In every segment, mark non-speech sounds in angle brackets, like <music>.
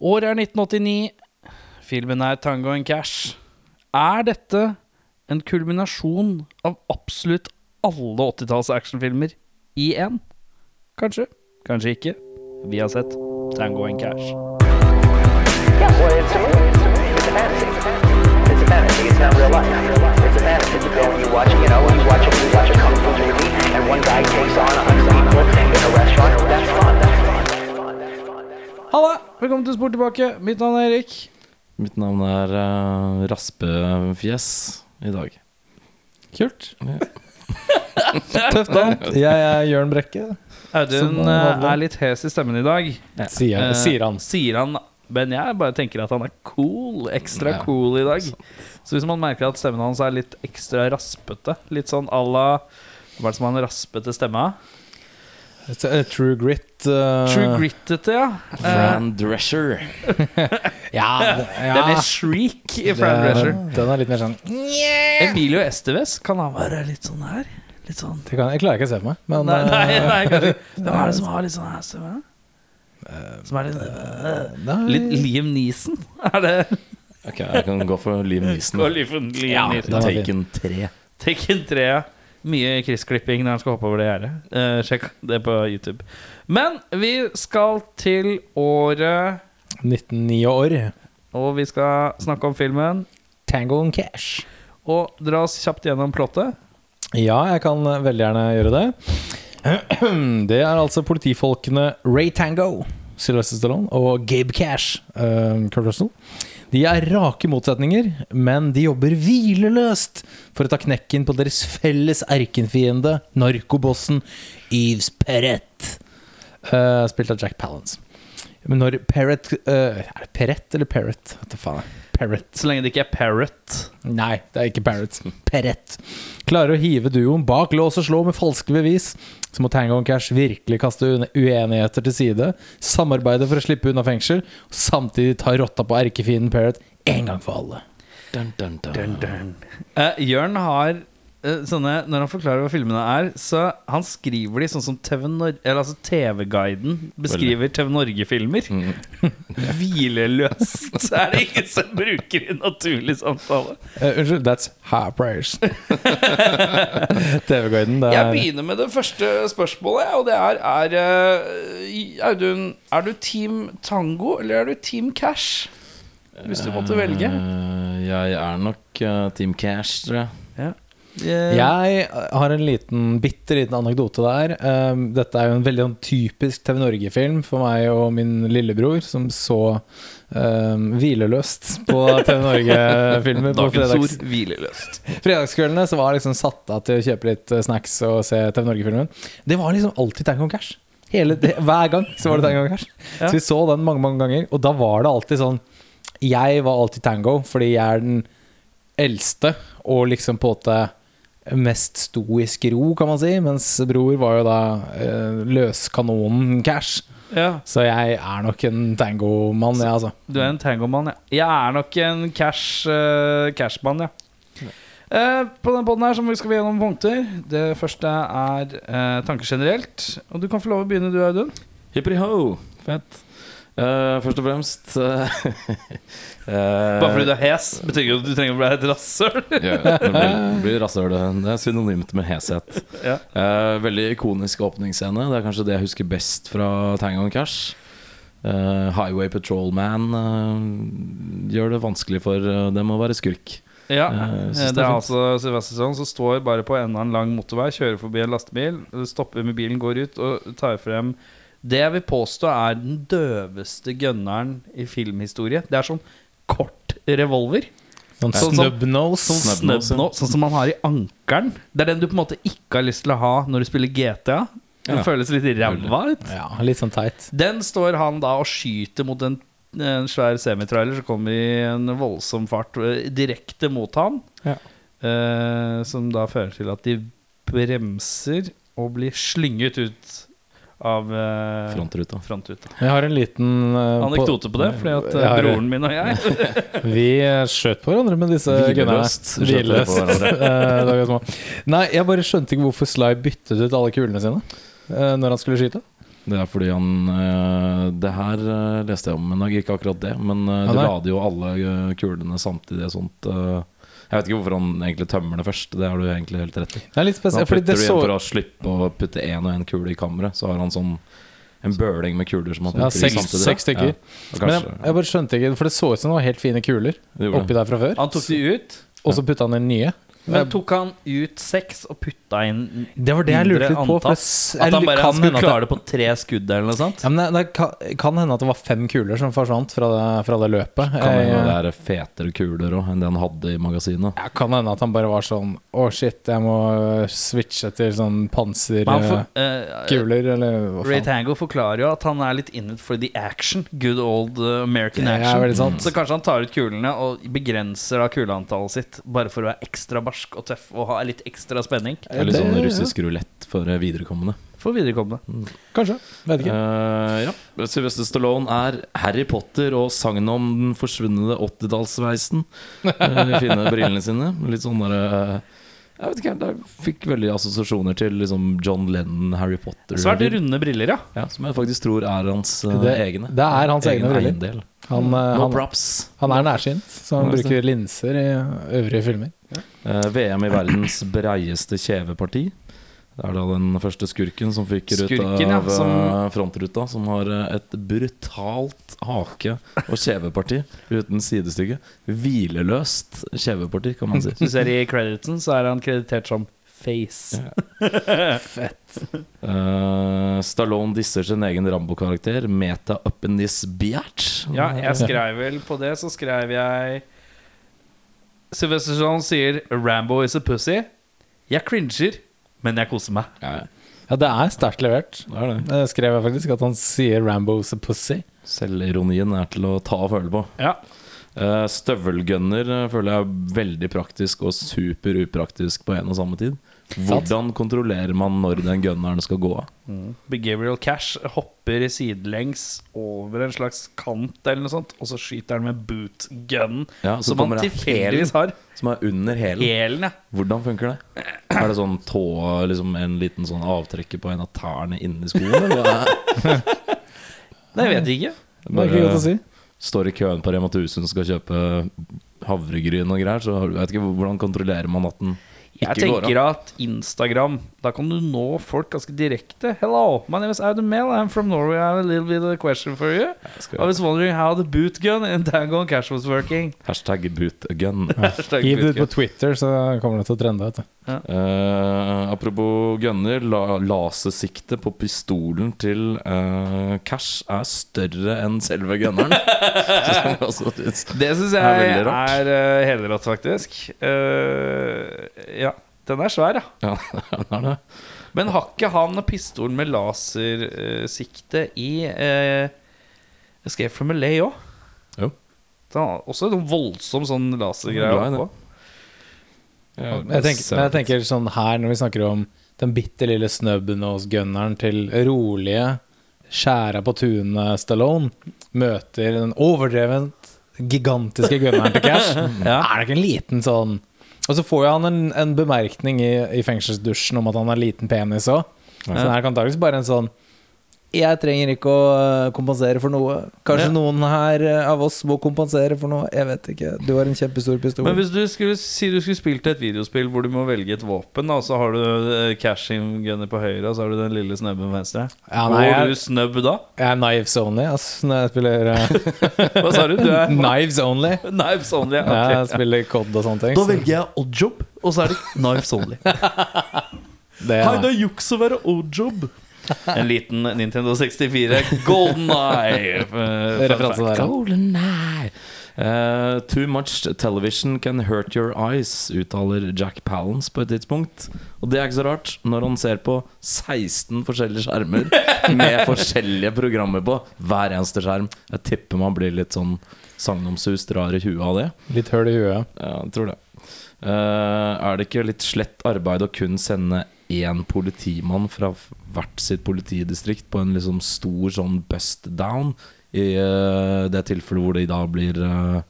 Året er 1989. Filmen er Tango and Cash. Er dette en kulminasjon av absolutt alle 80-talls actionfilmer i én? Kanskje, kanskje ikke. Vi har sett Tango and Cash. Yeah, well, it's a. It's a. It's a Halla! Velkommen til Sport tilbake. Mitt navn er Erik. Mitt navn er uh, Raspefjes i dag. Kult. <laughs> Tøft navn. Jeg er Jørn Brekke. Audun eh, er litt hes i stemmen i dag. Sier, uh, sier han. Sier han Men jeg bare tenker at han er cool. Ekstra Ja, cool i dag. Så hvis man merker at stemmen hans er litt ekstra raspete, litt sånn à la Hva er det som har en raspete et True grit. Uh, True grittete, ja. Eh, Fran Drescher. <laughs> Ja, ja. det er mer shriek i Fran Drescher. Den er litt mer sånn Emilio Esteves, kan han være litt sånn her? Litt sånn det kan, Jeg klarer ikke å se for meg, men Nei, nei, eh, nei kanskje. <laughs> Hvem er det som har litt sånn her stemme? Som er litt nei. Litt Liam Neeson? <laughs> Er det Ok, jeg kan gå for Liam Neeson. Skål, Liam Ja, Neeson. Ja. Taken 3. Tekken 3. ja. Mye Chris-klipping når han skal hoppe over det gjerdet. Eh, sjekk det på YouTube. Men vi skal til året 1909 år. Og vi skal snakke om filmen. Tango and Cash. Og dra oss kjapt gjennom plottet. Ja, jeg kan veldig gjerne gjøre det. <clears throat> Det er altså politifolkene Ray Tango, Sylvester Stallone, og Gabe Cash, uh, Kurt Russell. De er rake motsetninger, men de jobber hvileløst for å ta knekken på deres felles erkenfiende, narkobossen Yves Perret, uh, spilt av Jack Palance. Men når Perret uh, Er det Perret eller Perret? Hva faen er faen. Perret. Så lenge det ikke er Parrot. Nei, det er ikke Parrot. Perret. Klarer å hive duoen bak lås og slå med falske bevis. Så må Tango og Cash virkelig kaste uenigheter til side, samarbeide for å slippe unna fengsel, og samtidig ta rotta på erkefienden Parrot en gang for alle. Dun, dun, dun. Eh, Jørn har sånne Når han forklarer hva filmene er, så han skriver de sånn som altså TV-guiden beskriver TV Norge-filmer. Mm. <laughs> Hvileløst er det ingen som bruker i naturlig samtale. Uh, unnskyld, that's high prayers. <laughs> TV-guiden, det Jeg er begynner med det første spørsmålet, og det er, er eh, Audun, er du Team Tango eller er du Team Cash? Hvis du måtte velge. Uh, jeg er nok uh, Team Cash, tror jeg. Eh, Jeg har en liten, bitte liten anekdote der. Um, dette er jo en veldig sånn typisk TV Norge-film for meg og min lillebror, som så um, hvileløst på TV Norge-filmer på Dagens fredags, ord hvileløst. fredagskveldene. Så var jeg liksom satt av til å kjøpe litt eh, snacks og se TV Norge-filmen. Det var liksom alltid Tango Cash. Det, hver gang så var det Tango Cash. Så vi så den mange, mange ganger, og da var det alltid sånn Jeg var alltid tango, fordi jeg er den eldste og liksom på en måte mest stoisk ro, kan man si. Mens bror var jo da eh, løskanonen cash. Ja, Så jeg er nok en tangomann, jeg, altså. du er en tangomann, ja. Jeg er nok en cash uh, cashmann, ja. Uh, på den poden her så skal vi gjennom punkter. Det første er uh, tanker generelt. Og du kan få lov å begynne, du, Audun. Hippity ho! Fett. Eh, først og fremst eh, <laughs> eh, Bare fordi du er hes, betyr ikke at du trenger å bli et rasshøl. <laughs> ja, Det blir, blir rasshøl. Det er synonymt med heshet. Yeah. Uh, veldig ikonisk åpningsscene. Det er kanskje det jeg husker best fra Tango and Cash. Eh, Highway Patrolman uh, gjør det vanskelig for dem å være skurk. Ja, Det det er altså Sylvester Stallone som står bare på enden av en lang motorvei, kjører forbi en lastebil, stopper med bilen, går ut og tar frem det jeg vil påstå er den døveste gunneren i filmhistorie. Det er sånn kort revolver. Sånn Sånn snubnose. Sånn Snubnose. snubnose, sånn som man har i ankelen. Det er den du på en måte ikke har lyst til å ha når du spiller GTA. Den Ja. føles litt ræva ut. Ja, litt sånn teit. Den står han da og skyter mot en, en svær semitrailer som kommer i en voldsom fart eh, direkte mot han. Ja. Eh, som da fører til at de bremser og blir slynget ut av uh, Frontruta. frontruta. Jeg har en liten uh, Anekdote på det, fordi at uh, har- broren min og jeg <laughs> Vi skjøt på hverandre med disse gunnerne. Hvileløst på. <laughs> Nei, jeg bare skjønte ikke hvorfor Sly byttet ut alle kulene sine når han skulle skyte. Det er fordi han Det her leste jeg om, men ikke akkurat det. Men Ja, du lader jo alle kulene samtidig. Sånt. Jeg vet ikke hvorfor han egentlig tømmer det først. Det har du egentlig helt rett i. Det er litt spesielt, fordi putter det så For å slippe å putte én og én kule i kammeret, så har han sånn en bøling med kuler som han Ja, seks, samtidig. seks stykker. Ja, Men jeg, jeg bare skjønte ikke, for det så ut som det var helt fine kuler oppi der fra før. Han tok de ut, Og så putta han inn nye. Men tok han ut seks og putta inn Det var det jeg lurte litt på. For antall? At han bare kan skulle hende at klare det på tre skudd eller noe sånt? Ja, men det, det kan, kan hende at det var fem kuler som forsvant fra det, fra det løpet. Kan hende det er fetere kuler også enn det han hadde i magasinet. Ja, kan hende at han bare var sånn Å, shit, jeg må switche til sånn panserkuler, Men han for, eh, eller hva Ray faen. Tango forklarer jo at han er litt in it for the action. Good old uh, American Det er action. veldig sant. Så kanskje han tar ut kulene og begrenser da kuleantallet sitt, bare for å være ekstra barsk og tøff og ha litt ekstra spenning. Det er litt sånn russisk rulett for eh, viderekommende. For viderekommende. Kanskje. Vet ikke. Uh, ja. Sylvester Stallone er Harry Potter og sagnet om den forsvunne 80-tallsveisen. Uh, de fine brillene sine. Litt sånn derre Jeg vet ikke, jeg fikk veldig assosiasjoner til liksom John Lennon, Harry Potter. Svært runde briller, ja. Ja, som jeg faktisk tror er hans uh, Det- egne. det er hans Egen egne briller. eiendel. Han, eh, No han, props. han er nærsynt, så han bruker linser i øvrige filmer. Eh, VM i verdens breieste kjeveparti. Det er da den første skurken som fyker ut av ja, av som- eh, frontruta, som har eh, et brutalt hake- og kjeveparti uten sidestykke. Hvileløst kjeveparti, kan man si. Du ser I creditsen så er han kreditert som Face. Eh, Stallone disser sin egen Rambo-karakter, Meta up in this biatch. Ja, jeg skrev vel på det, så skrev jeg Sylvester Stallone sier 'Rambo is a pussy'. Jeg cringer, men jeg koser meg. Ja, Ja, det er sterkt levert. det er det. Det skrev jeg faktisk, at han sier 'Rambo is a pussy'. Selvironien er til å ta og føle på. Ja, Eh, Støvelgunner eh, føler jeg er veldig praktisk og super upraktisk på en og samme tid. Hvordan kontrollerer man når den gunneren skal gå av? Gabriel Cash hopper sidelengs over en slags kant eller noe sånt, og så skyter han med bootgunnen, Ja, som han tilfeldigvis har. Som er under hælen. Hælen, ja. Hvordan funker det? Er det sånn tå liksom en liten sånn avtrekker på en av tærne inni skoen? Eller? Det <laughs> vet jeg ikke. Det er ikke godt å si. Står i køen på Rema 1000 og skal kjøpe havregryn og greier, så jeg vet ikke hvordan kontrollerer man at den Jeg tenker at Instagram Da kan du nå folk ganske direkte. Hello, my name is Adam Mail. I'm from Norway. I have a little bit of a question for you. I was wondering how the boot gun in Tango and Cash was working. Hashtag boot gun. <laughs> Hashtag Hiv det ut på Twitter, så kommer det til å trende. Vet du. Eh, apropos gunner, la, lasersiktet på pistolen til uh, Cash er større enn selve gunneren. <laughs> Det syns jeg er jeg er uh, helrått, faktisk. Eh, ja, den er svær, ja. <laughs> ja, er. Men har ikke han pistolen med lasersikte i uh, Escape from LA òg? Jo. Også en voldsom sånn lasergreie er oppå. Ja, Jeg tenker, men jeg tenker sånn her, når vi snakker om den bitte lille snubben hos gunneren til rolige, skjæra på tunet Stallone, møter den overdrevent gigantiske gunneren til Cash. <laughs> Ja. Er det ikke en liten sånn Og så får jo han en, en bemerkning i, i fengselsdusjen om at han har liten penis òg. Så det er antakeligvis bare en sånn Jeg trenger ikke å øh, kompensere for noe. Kanskje Ja. noen her øh, av oss må kompensere for noe. Jeg vet ikke. Du har en kjempestor pistol. Men hvis du skulle si du skulle spilt et videospill hvor du må velge et våpen, og så har du uh, cashing gunner på høyre, og så har du den lille snubben på venstre. Ja, nei, hvor jeg- du snubb da? Jeg er knives only, ass, når jeg spiller <laughs> Hva sa du? Du er <laughs> Knives only. Knives only. Ja, jeg spiller COD og sånne ting. Da så velger jeg oddjob, og så er det knives only. <laughs> det, Hei, det er juks å være oddjob. En liten Nintendo 64 Golden Eye. Golden Eye. Uh, too much television can hurt your eyes, uttaler Jack Palance på et tidspunkt. Og det er ikke så rart, når han ser på 16 forskjellige skjermer med <laughs> forskjellige programmer på hver eneste skjerm. Jeg tipper man blir litt sånn sagnomsust rar i huet av det. Litt høl i huet. Ja, jeg tror det. Uh, er det ikke litt slett arbeid å kun sende én politimann fra hvert sitt politidistrikt på en liksom stor sånn bust down? I uh, det tilfellet hvor de da blir uh,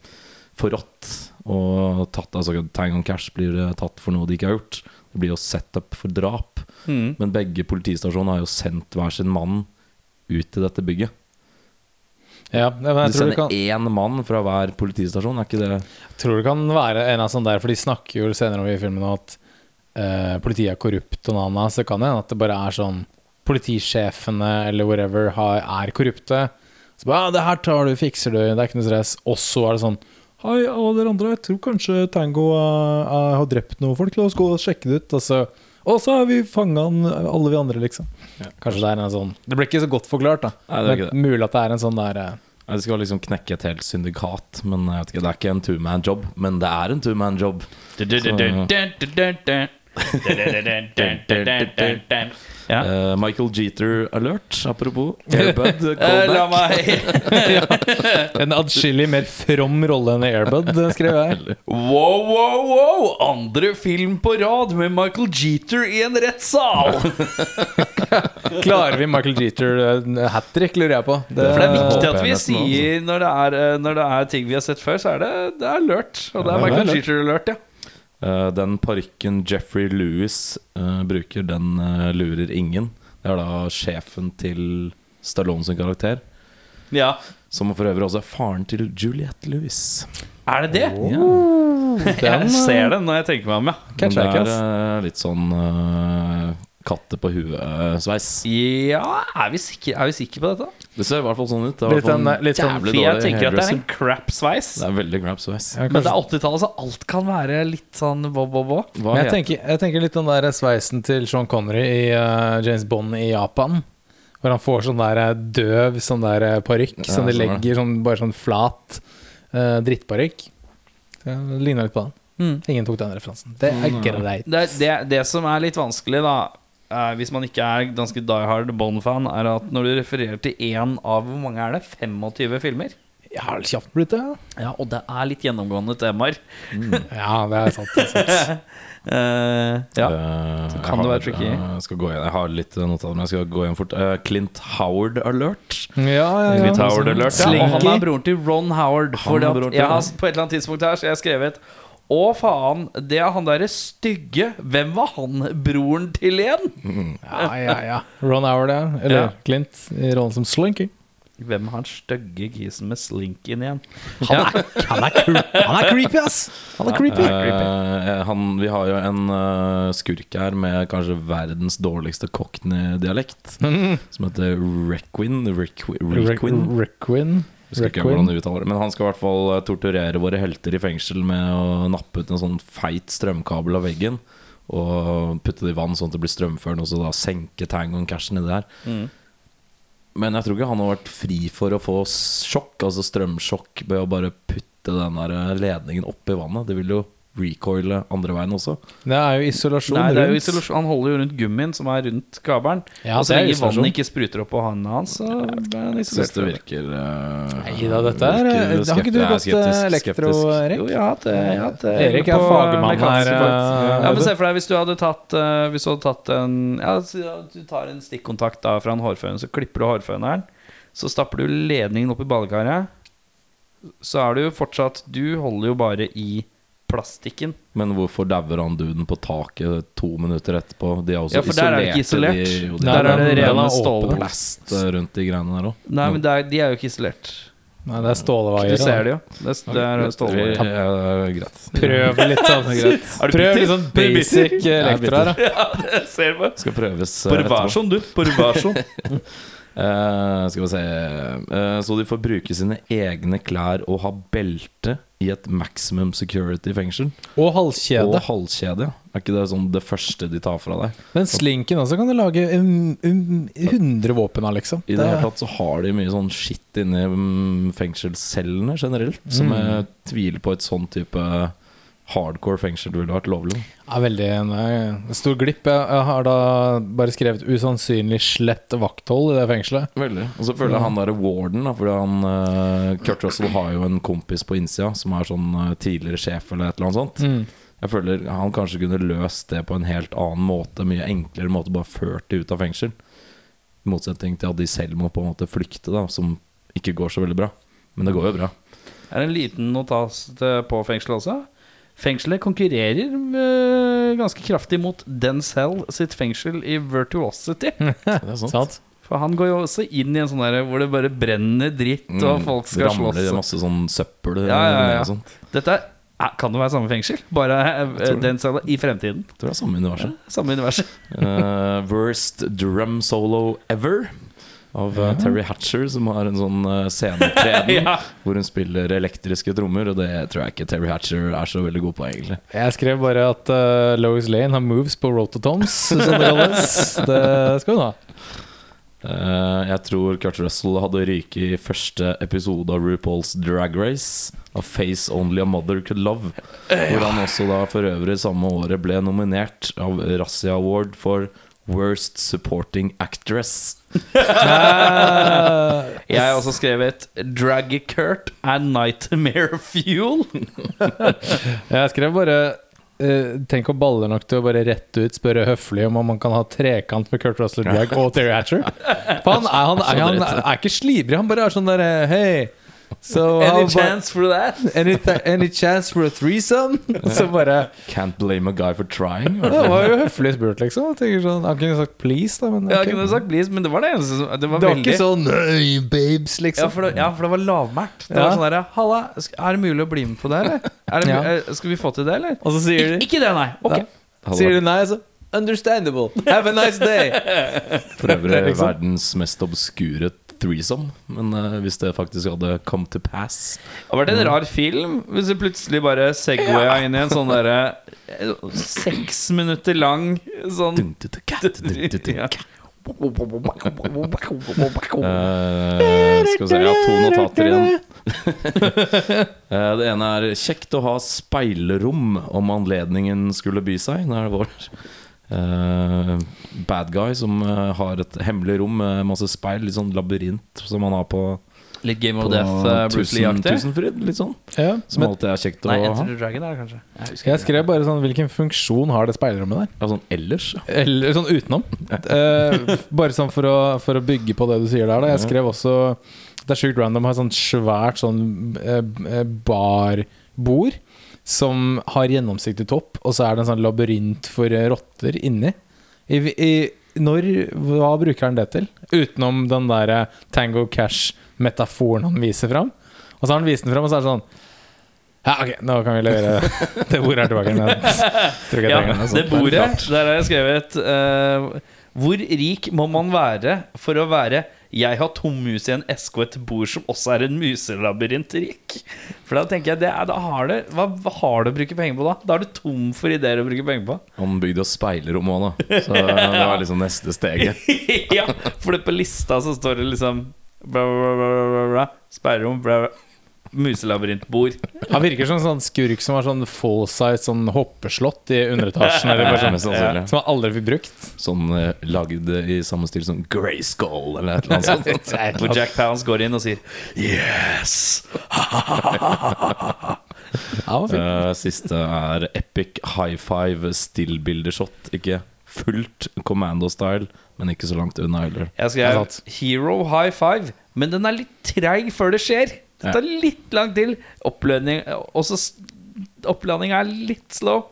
forrådt og tatt Altså Tangon Cash blir uh, tatt for noe de ikke har gjort. Det blir jo setup for drap. Mm. Men begge politistasjoner har jo sendt hver sin mann ut til dette bygget. Ja, Du sender kan, én mann fra hver politistasjon, er ikke det Jeg tror det kan være en av sånne der, for de snakker jo senere om i filmen at eh, politiet er korrupt og nana, så det kan hende at det bare er sånn politisjefene eller whatever har, er korrupte. Så bare, ja, det her tar du, fikser du, det er ikke noe stress. Og så er det sånn Hei, alle dere andre, jeg tror kanskje Tango uh, har drept noen folk. La oss gå og sjekke det ut. Og så, og så har vi fanga alle vi andre, liksom. Kanskje det er en sånn Det ble ikke så godt forklart, da. Nei, det er ikke Men mulig at det er en sånn der uh, Det skal liksom knekke et helt syndikat, men jeg vet ikke, det er ikke en two-man-job. Men det er en two-man-job. Ja. uh, Michael Jeter alert, apropos. Airbud, callback La meg <laughs> En adskillig mer from rolle enn Airbud, skrev jeg. Wow, wow, wow! Andre film på rad med Michael Jeter i en rettssal! <laughs> Klarer vi Michael Jeter hat trick, lurer jeg på. Det, For det er viktig at vi sier når det, er, eh, når det er ting vi har sett før, så er det, det er alert. Og det er Ja, er Michael. Jeter alert, ja. Eh, den parykken Jeffrey Lewis eh, bruker, den eh, lurer ingen. Det er da sjefen til Stallone sin karakter. ja. Som for øvrig også er faren til Juliette Lewis. Er det det? Ja. <laughs> Jeg ser det når jeg tenker meg om, ja. Men det er eh, litt sånn uh, katte på huet-sveis. Ja, er vi sikre, er vi sikre på dette? Det ser i hvert fall sånn ut. Det er Litt en litt sånn- jævlig jeg dårlig tenker at det er en crap-sveis. Det er veldig crap sveis. Ja, Men det er 80-tallet, så alt kan være litt sånn bo-bo-bo. Hva Men jeg heter tenker, jeg tenker litt den der sveisen til Sean Connery i eh, James Bond i Japan. Hvor han får sånn der eh, døv sånn der eh, parykk som de sånn, legger sånn, bare sånn flat uh, drittparykk. Det ligner litt på den. Mm. Ingen tok den referansen. Det er greit. Det, det, det som er litt vanskelig, da eh, hvis man ikke er ganske die hard Bond-fan, er at når du refererer til én av hvor mange er det? 25 filmer? Jeg har kjapt blitt det. Ja, og det er litt gjennomgående temaer. Ja, det er sant. Det er sant. <laughs> Eh, ja. Så kan det være tricky. Jeg, skal gå igjen. jeg har litt notater, men jeg skal gå igjen fort. Uh, Clint Howard alert. Ja, ja, ja. Clint Howard alert. Ja, og han er broren til Ron Howard. Han Fordi er broren til jeg har, på et eller annet tidspunkt her Så jeg har skrevet Å, faen, det er han derre stygge. Hvem var han broren til igjen? Ja, ja, ja. Ron Howard, ja. Eller Ja. Clint i rollen som Slinky. Hvem har han stygge kisen med slinken igjen? Han er, <laughs> han er, han er creepy, ass! Han er creepy. Eh, han, vi har jo en uh, skurk her med kanskje verdens dårligste cockney-dialekt. <laughs> Som heter Requin. Requin. Requin. Requin. Husker ikke hvordan uttaler Men han skal i hvert fall eh, torturere våre helter i fengsel med å nappe ut en sånn feit strømkabel av veggen. Og putte det i vann sånn at det blir strømførende, og så da senke tangoen cashen nedi der. Men jeg tror ikke han har vært fri for å få sjokk, altså strømsjokk, ved å bare putte den der eh, ledningen opp i vannet. Det vil jo recoile andre veien også. Det er jo isolasjon Nei, det er jo isolasjon. Han holder jo rundt gummien som er rundt kabelen. Ja, og så lenge vannet ikke spruter opp på hånda hans, så er han isolert. syns det virker uh, Nei da, dette er Har ikke du gått skeptisk, elektro, Erik? Jo, jeg har hatt det. Erik er fagmann her, eh, Ja, men se for deg hvis du hadde tatt uh, Hvis du hadde tatt en Ja, du tar en stikkontakt da fra en hårføner, så klipper du hårføneren. Så stapper du ledningen opp i badekaret. Så er du jo fortsatt Du holder jo bare i plastikken. Men hvorfor dauer han duden på taket to minutter etterpå? De er også Ja, for der er det ikke isolert. de- jo, de Der er det rene stålplast. Eh, rundt de greiene der òg. Nei, men det er, de er jo ikke isolert. Nei, det er stålevaier. Du ser det jo. Det er, det er stålvaier. Ja, greit. Prøv litt sånn <laughs> Prøv litt sånn basic elektro her, da. <laughs> Ja, det ser du på. Skal prøves eh, Bare vær sånn, du. Bare vær sånn. Eh, skal vi se Eh, Så de får bruke sine egne klær og ha belte i et maximum security fengsel. Og halskjede. Og halskjede. ja Er ikke det sånn det første de tar fra deg? Men slinken også kan du lage um, um, 100 våpen av, liksom. I det hele tatt så har de mye sånn skitt inni mm, fengselscellene generelt, som jeg tviler på et sånn type hardcore fengsel ville vært lovlig. Ja, veldig nei, stor glipp. Jeg, har da bare skrevet 'usannsynlig slett vakthold' i det fengselet. Veldig. Og så føler jeg han derre warden, da, fordi han eh, Kurt Russell har jo en kompis på innsida som er sånn eh, tidligere sjef eller et eller annet sånt. Mm. Jeg føler han kanskje kunne løst det på en helt annen måte, mye enklere måte, bare ført det ut av fengsel. I motsetning til at de selv må på en måte flykte, da, som ikke går så veldig bra. Men det går jo bra. Er det en liten notas på fengselet også? Fengselet konkurrerer eh, ganske kraftig mot Denzel sitt fengsel i Virtuosity. <laughs> Det er sant. Sant? For han går jo også inn i en sånn der hvor det bare brenner dritt, og folk skal slåss. Ramler slåss. masse sånn søppel Ja, ja, ja. og sånt. Dette er, kan det være samme fengsel, bare eh, den cella i fremtiden. Jeg tror det er samme universet. Samme universet. uh, worst drum solo ever. Av eh, Terry Hatcher, som har en sånn uh, sceneopptreden <laughs> Ja. hvor hun spiller elektriske trommer. Og det tror jeg ikke Terry Hatcher er så veldig god på, egentlig. Jeg skrev bare at uh, Lois Lane har moves på rototoms, som det kalles. Det skal hun ha. Uh, jeg tror Kurt Russell hadde ryket i første episode av RuPaul's Drag Race. Av Face Only a Mother Could Love. Hvor han også da for øvrig samme året ble nominert av Razzie Award for Worst Supporting Actress. <laughs> Jeg har også skrevet 'Draggy Kurt and nightmare fuel'. <laughs> Jeg skrev bare eh, Tenk å balle nok til å bare rett ut spørre høflig om om man kan ha trekant med Kurt Russell Drag og Terry Hatcher. For han er, han, er, han er ikke slibrig, han bare er sånn derre Hei, so Any chance for that? Any, th- any chance for a threesome? <laughs> Så bare Can't blame a guy for trying. Det var jo høflig spurt, liksom. Sånn, Han kunne sagt please, da, men Jeg ok. kunne sagt please, men det var det eneste som Det var, Det var veldig ikke sånn Nei, babes, ja liksom. for, det, ja, for det var lavmælt. Det Ja. var sånn derre Halla, er det mulig å bli med på det, eller? Er det, Ja. eh, Skal vi få til det, eller? Og så sier Ik ikke det, nei. Ok. Ja. Sier de nei, så Understandable. Have a nice day. <laughs> For øvrig Liksom. verdens mest obskure threesome. Men uh, hvis det faktisk hadde come to pass Det hadde vært en rar film hvis du plutselig bare segwaya inn i en sånn derre seks minutter lang sånn Ja. Eh, skal vi se, jeg har to notater igjen. <laughs> Eh, det ene er kjekt å ha speilrom om anledningen skulle by seg. Nå er vår eh, bad guy som eh, har et hemmelig rom med masse speil, litt sånn labyrint som han har på, Litt Game of Death, uh, Bruce Lee-aktig. Tusenfryd. Litt sånn. Ja, Som men alltid er kjekt å Nei, ha. Dragon er det kanskje. Jeg jeg skrev bare sånn Hvilken funksjon har det speilrommet der? Ja, sånn ellers. Eller sånn utenom. uh, bare sånn for å, for å bygge på det du sier der. Da. Jeg skrev også Det er sjukt random. Har sånn svært sånn uh, eh, barbord som har gjennomsiktig topp, og så er det en sånn labyrint for eh, rotter inni. I, i, når, hva bruker han det til? Utenom den der eh, Tango Cash-metaforen han viser fram. Og så har han vist den fram, og så er det sånn Ja, ok, nå kan vi levere det <laughs> bordet her tilbake. Men Ja, det bordet, der har jeg skrevet uh, Hvor rik må man være for å være 'Jeg har tom mus i en eske og et bord som også er en muselabyrint? For da tenker jeg det er, da har det, hva, har du å bruke penger på da? Da er du tom for ideer å bruke penger på. <laughs> Han bygde jo speilrom òg, da. Så det var liksom neste steget. <laughs> ja, for det på lista så står det liksom bla, bla, bla, bla, bla, Sperrerom, bla, bla, muselabyrintbord. Han virker som en sånn skurk som har sånn full size sånn hoppeslott i underetasjen. Eller bare sånn, ja. som han aldri fikk brukt. Sånn uh, lagd i samme stil som Grey Skull eller et eller annet sånt. <laughs> Hvor Jack Pounds går inn og sier 'yes'. <laughs> Eh, siste er epic high five stillbildeshot. Ikke fullt commando-style, men ikke så langt unna heller. Jeg skrev. Hero High Five, men den er litt treig før det skjer. Det tar litt lang til. Opplønning, Også Oppladning er litt slow.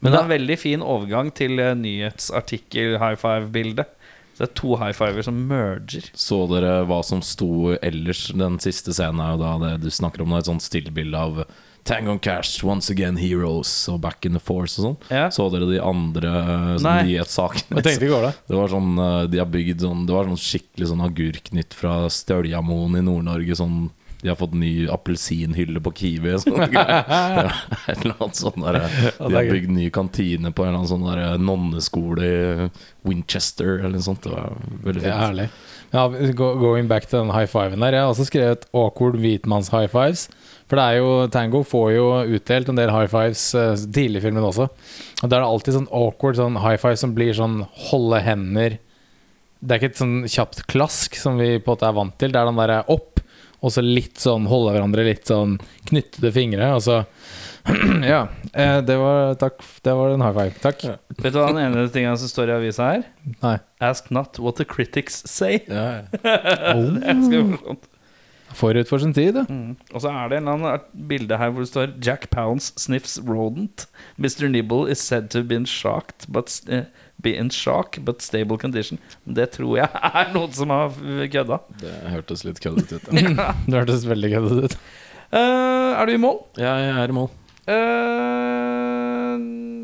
Men Men det er en veldig fin overgang til eh, nyhetsartikkel high five-bildet. Så det er to high fiver som merger. Så dere hva som sto ellers? Den siste scenen er jo da det du snakker om, et sånt stillbilde av Tang on Cash, Once Again Heroes og Back in the Force og sånn. Ja. Så dere de andre eh, sånn, nyhetssakene? I. Det var sånn eh, De har bygd sånn Det var sånn skikkelig sånn agurknytt fra Støljamoen i Nord-Norge. Sånn de har fått ny appelsinhylle på Kiwi. og Sånne greier. <laughs> Ja, et eller annet sånn der, De har bygd ny kantine på en eller annen sånn der nonneskole i Winchester eller noe sånt. Det var veldig fint. herlig. Ja, going back til den high fiven der. Jeg har også skrevet awkward hvitmanns high fives. For det er jo Tango får jo utdelt en del high fives eh, tidlig i filmen også. Og da er det alltid sånn awkward sånn high five som blir sånn holde hender Det er ikke et sånn kjapt klask som vi på en måte er vant til. Det er den derre opp, og så litt sånn holde hverandre litt sånn knyttede fingre, og så <clears throat> Ja. eh, Det var Takk. Det var en high five. Takk. Vet du hva den ene tingen som står i avisa her? Nei. Ask not what the critics say. Ja, ja. <laughs> Oh. Forut for sin tid, ja. Mm. Og så er det en eller annen art- bilde her hvor det står Jack Pounce sniffs rodent. Mr. Nibble is said to have been shocked, but eh, be in shock, but stable condition. Det tror jeg <laughs> er noen som har kødda. Det hørtes litt køddete ut. <laughs> Ja. Det hørtes veldig køddete ut. Uh, er du i mål? Ja, Jeg er i mål. Uh,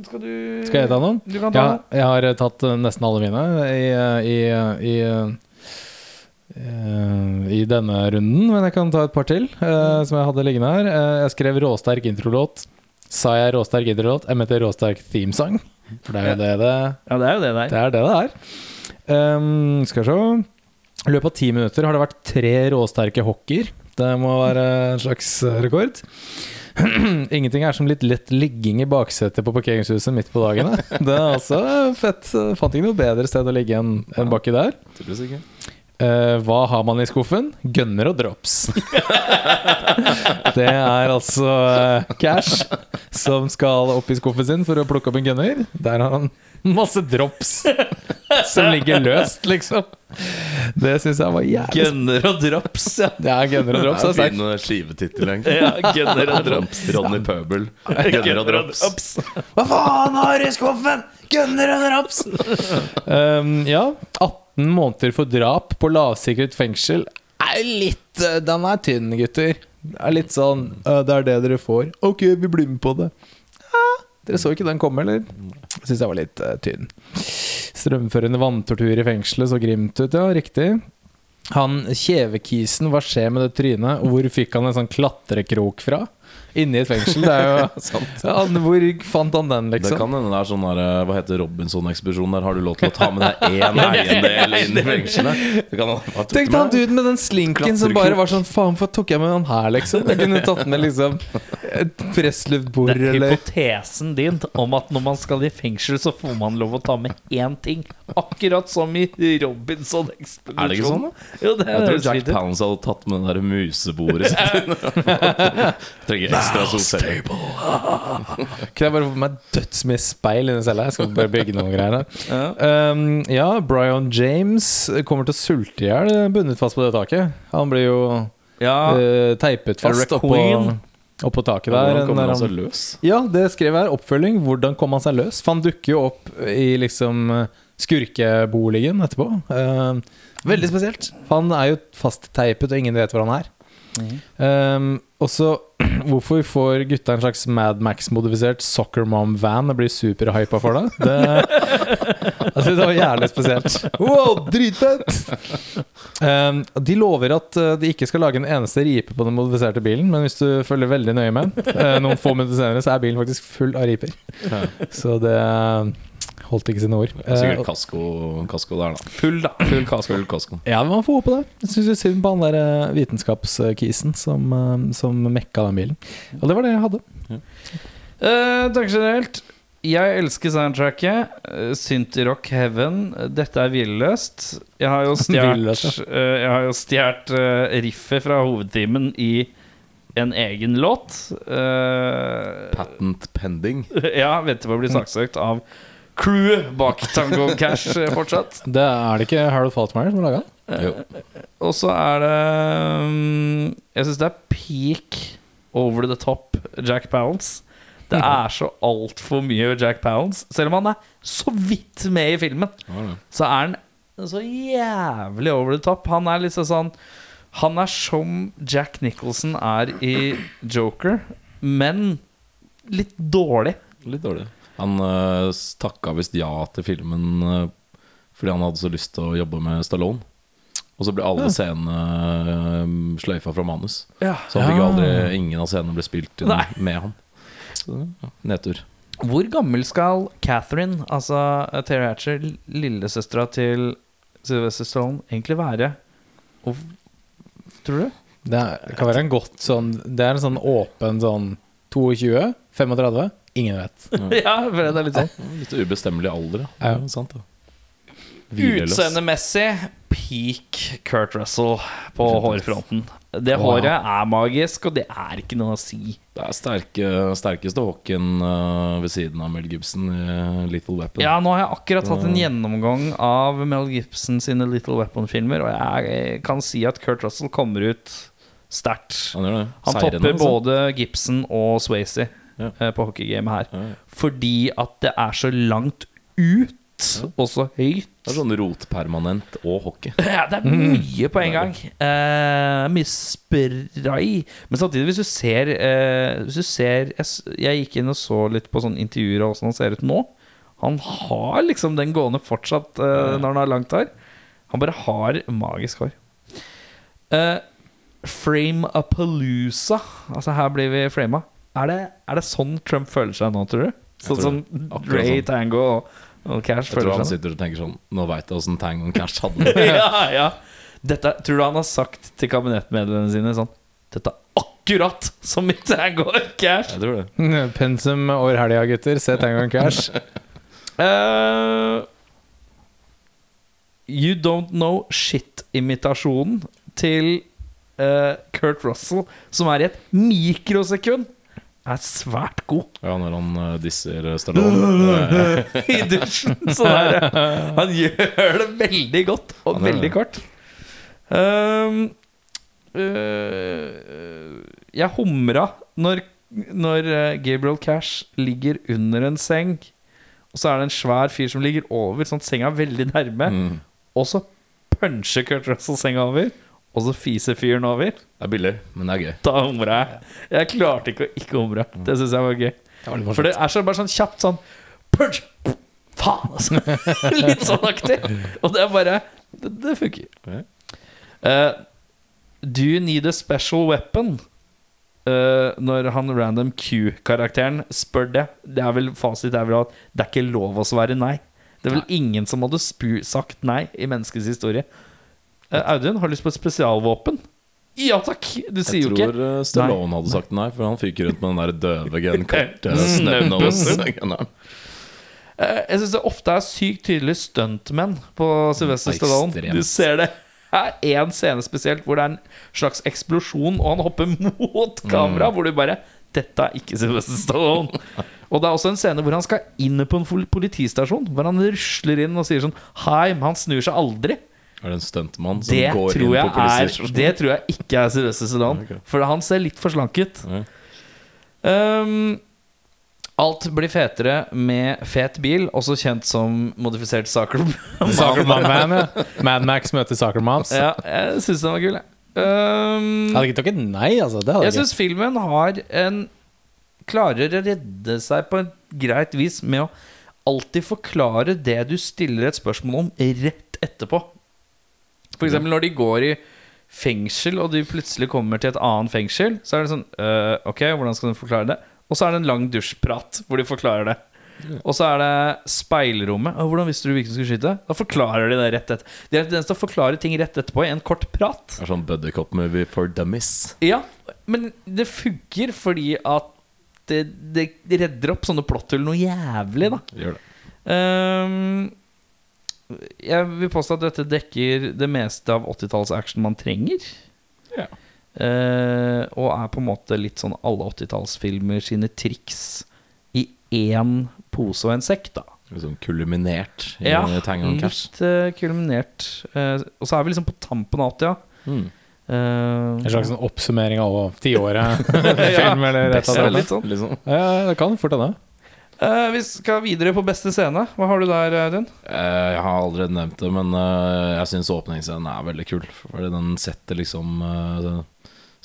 skal du Skal jeg ta noen? Du kan ta Ja, noen. jeg har eh, tatt nesten alle mine i, i, i, eh, i denne runden, men jeg kan ta et par til uh, som jeg hadde liggende her. Eh, jeg skrev råsterk introlåt. Sa jeg råsterk introlåt? Jeg mente råsterk themesang. For det er jo det det, Ja, det er jo det der. det, er, det, det er. Um, skal vi se. I løpet av ti minutter har det vært tre råsterke hockeyer. Det må være en slags eh, rekord. <clears throat> Ingenting er som litt lett ligging i baksetet på parkeringshuset midt på dagen. <laughs> Det er altså fett. Fant ikke noe bedre sted å ligge enn en, der. Tydeligvis ikke. Eh, hva har man i skuffen? Gunner og drops. det er altså uh, Cash som skal opp i skuffen sin for å plukke opp en gunner. Der har han masse drops som ligger løst, liksom. Det syns jeg var jævlig Gunner og drops, ja. Ja, gunner og drops Det er er fin eh, skivetittel, egentlig. ja Gunner og drops. <laughs> Ronny Pøbel. Gunner og drops. Hva faen har du i skuffen? Gunner og drops! <laughs> um, ja, 18 måneder for drap på lavsikret fengsel er litt eh, Den er tynn, gutter. Det er litt sånn «Øh, Det er det dere får. Ok, vi blir med på det. Ja, dere så ikke den komme, eller? Syns jeg var litt uh, tynn. Strømførende vanntortur i fengselet så grimt ut, ja. Riktig. Han kjevekisen, hva skjer med det trynet? Hvor fikk han en sånn klatrekrok fra? Inni et fengsel. Det er jo <laughs> Sant. ja, Hvor fant han den, liksom? Det kan hende det er sånn der, eh, Hva heter Robinson-ekspedisjon Der har du lov til å ta med deg én <laughs> eiendel inn i fengselet. Tenk du deg han med? duden med den slinken som bare var sånn Faen, hvorfor tok jeg med han her, liksom? Jeg kunne tatt med liksom et pressluftbord Det er eller hypotesen din om at når man skal i fengsel, så får man lov å ta med én ting. Akkurat som i Robinson-ekspedisjonen. Er det ikke sånn, da? Jo, det Jeg tror Jack Palance hadde tatt med det der musebordet sitt. <laughs> Trenger ekstra solceller. Kunne jeg bare få meg dødsmye speil inni cella? Jeg skal bare bygge noen greier her. Um, ja, Brian James kommer til å sulte i hjel bundet fast på det taket. Han blir jo Ja, uh, teipet fast oppå, oppå taket der. Hvordan kom han seg løs? Ja, det skrev jeg her. Oppfølging. Hvordan kom han seg løs? For han dukker jo opp i liksom skurkeboligen etterpå. Uh, veldig spesielt. Han er jo fastteipet, og ingen vet hvor han er. Um, og så <clears throat> Hvorfor får gutta en slags Mad Max-modifisert Soccer Mom-van og blir superhypa for det? <laughs> det altså, det var jævlig spesielt. Wow, dritfett! Um, <laughs> de lover at uh, de ikke skal lage en eneste ripe på den modifiserte bilen, men hvis du følger veldig nøye med, uh, noen få minutter senere, så er bilen faktisk full av riper. Så det holdt ikke sine ord. Sikkert Uh, kasko, kasko der, da. full, da. Full kasko. Full kasko. ja, man får håpe det. Jeg syns synd på han der uh, vitenskapskisen som, uh, som mekka den bilen. Og det var det jeg hadde. Eh, takk generelt. Jeg elsker soundtracket. Uh, i rock heaven. Dette er villøst. Jeg har jo <laughs> stjålet uh, Jeg har jo stjålet uh, riffet fra hovedtimen i en egen låt. Uh, Patent pending. <laughs> ja, venter på å bli saksøkt av crewet bak Tango Cash uh, fortsatt. Det er det ikke Harold Faltmeyer som har laga den? Og så er det um, Jeg syns det er peak over the top Jack Pounds. Det er så altfor mye Jack Pounds. Selv om han er så vidt med i filmen, så er han så jævlig over the top. Han er liksom sånn Han er som Jack Nicholson er i Joker, men litt dårlig. Litt dårlig. Han uh, takka visst ja til filmen uh, fordi han hadde så lyst til å jobbe med Stallone. Og så ble alle scenene uh, sløyfa fra manus. Ja. Så han fikk jo Ja. aldri Ingen av scenene ble spilt inn Nei. med han. Så, ja, nedtur. Hvor gammel skal Catherine, altså Terry Hatcher, lillesøstera til Sylvester Stallone, egentlig være? Og, tror du? Det, er, det kan være en godt sånn Det er en sånn åpen sånn 22? 35? Ingen vet. ja, <laughs> for det er litt sånn. Litt ubestemmelig alder, Ja. ja. Sant, da. Utseendemessig peak Kurt Russell på hårfronten. Det Wow. håret er magisk, og det er ikke noe å si. Det er sterke, sterkeste Håken uh, ved siden av Mel Gibson i Little Weapon. Ja, nå har jeg akkurat hatt en gjennomgang av Mel Gibson sine Little Weapon-filmer, og jeg kan si at Kurt Russell kommer ut sterkt. Han. Han topper altså. både Gibson og Swayze Ja. eh, på hockeygamet her. Fordi at det er så langt ut og så høyt. Det er sånn rotpermanent og hockey. <laughs> Ja, det er mye på en gang. Eh, mye spray. Men samtidig, hvis du ser, eh, hvis du ser jeg, jeg gikk inn og så litt på sånne intervjuer av åssen han ser ut nå. Han har liksom den gående fortsatt eh, når han har langt hår. Han bare har magisk hår. Uh, Frame-a-palooza. Altså, her blir vi frama. Er det, er det sånn Trump føler seg nå, tror du? Sånn som Ray Akkurat Dre, sånn. Tango og, og Cash Jeg tror seg? han tror han sitter og tenker sånn Nå veit jeg åssen Tango og Cash hadde <laughs> det. ja, ja. Dette, tror du han har sagt til kabinettmedlemmene sine sånn Dette er akkurat som i Tango og Cash. Jeg tror det. Pensum over helga, gutter. Se Tango og Cash. uh, <laughs> you Don't Know Shit-imitasjonen til uh, Kurt Russell, som er i et mikrosekund, er svært god. Ja, når han uh, disser uh, Stallone. <laughs> I dusjen. Så der, <laughs> han gjør det veldig godt og Han veldig kort. Um, uh, jeg humra når, når Gabriel Cash ligger under en seng, og så er det en svær fyr som ligger over, sånn at senga er veldig nærme, Mm. og så puncher Kurt Russell senga over, og så fiser fyren over. Det er billig, men det er gøy. Da humra jeg. Jeg klarte ikke å ikke humre. Det syns jeg var gøy. For det er så bare sånn kjapt sånn Punch! Faen, altså! <laughs> Litt sånn aktig. Og det er bare Det, det funker. Eh, do you need a special weapon? Uh, når han random Q-karakteren spør det. Det er vel fasit er vel at det er ikke lov å svare nei. Det er vel ingen som hadde spu sagt nei i menneskets historie. Eh, Audun, har du lyst på et spesialvåpen? Ja takk! Du sier Jeg jo tror Jeg tror Stallone hadde sagt nei, for han fyker rundt med den der døve gun korte Mm. snønås-gunneren. Eh, Jeg syns det ofte er sykt tydelig stuntmenn på Sylvester Stallone. ekstremt. Du ser det er én scene spesielt hvor det er en slags eksplosjon, og han hopper mot kamera, Mm. hvor du bare Dette er ikke Sylvester Stallone. <laughs> og det er også en scene hvor han skal inn på en politistasjon, hvor han rusler inn og sier sånn Hei, men han snur seg aldri. Er det en stuntmann som Det går inn på politistasjonen? det tror jeg ikke er Sylvester Stallone. Okay. For han ser litt for slank ut. Ja. Um, alt blir fetere med fet bil, også kjent som modifisert soccer. <laughs> Soccer Mom Man, ja. Mad Max møter Soccermoms. Ja, jeg syns den var kul, jeg. Um, hadde ikke takket nei, altså. Det hadde jeg jeg syns filmen har en Klarer å redde seg på et greit vis med å alltid forklare det du stiller et spørsmål om, rett etterpå. For eksempel når de går i fengsel, og de plutselig kommer til et annet fengsel, så er det sånn øh, Ok, hvordan skal de forklare det? Og så er det en lang dusjprat hvor de forklarer det. Og så er det speilrommet. Og 'Hvordan visste du hvilken du skulle skyte?' Da forklarer de det rett etter. De har tendens til å forklare ting rett etterpå i en kort prat. Det er sånn buddycop-movie for dummies. Ja, men det funker fordi at det, det redder opp sånne plotthull noe jævlig, da. Gjør det. Ehm, jeg vil påstå at dette dekker det meste av 80-talls-action man trenger. Ja. Uh, og er på en måte litt sånn alle 80-tallsfilmer sine triks i én pose og en sekk, da. Sånn kulminert i Ja, Tango and Cash. litt uh, kulminert. Uh, og så er vi liksom på tampen av 80, ja. Mm. Eh, En slags sånn oppsummering av tiåret. <laughs> <laughs> Film eller et eller er annet. litt sånn. Liksom. Ja, det kan fort hende. Eh, vi skal videre på beste scene. Hva har du der, Audun? Uh, Jeg har allerede nevnt det, men uh, jeg syns åpningsscenen er veldig kul. Fordi den setter liksom eh,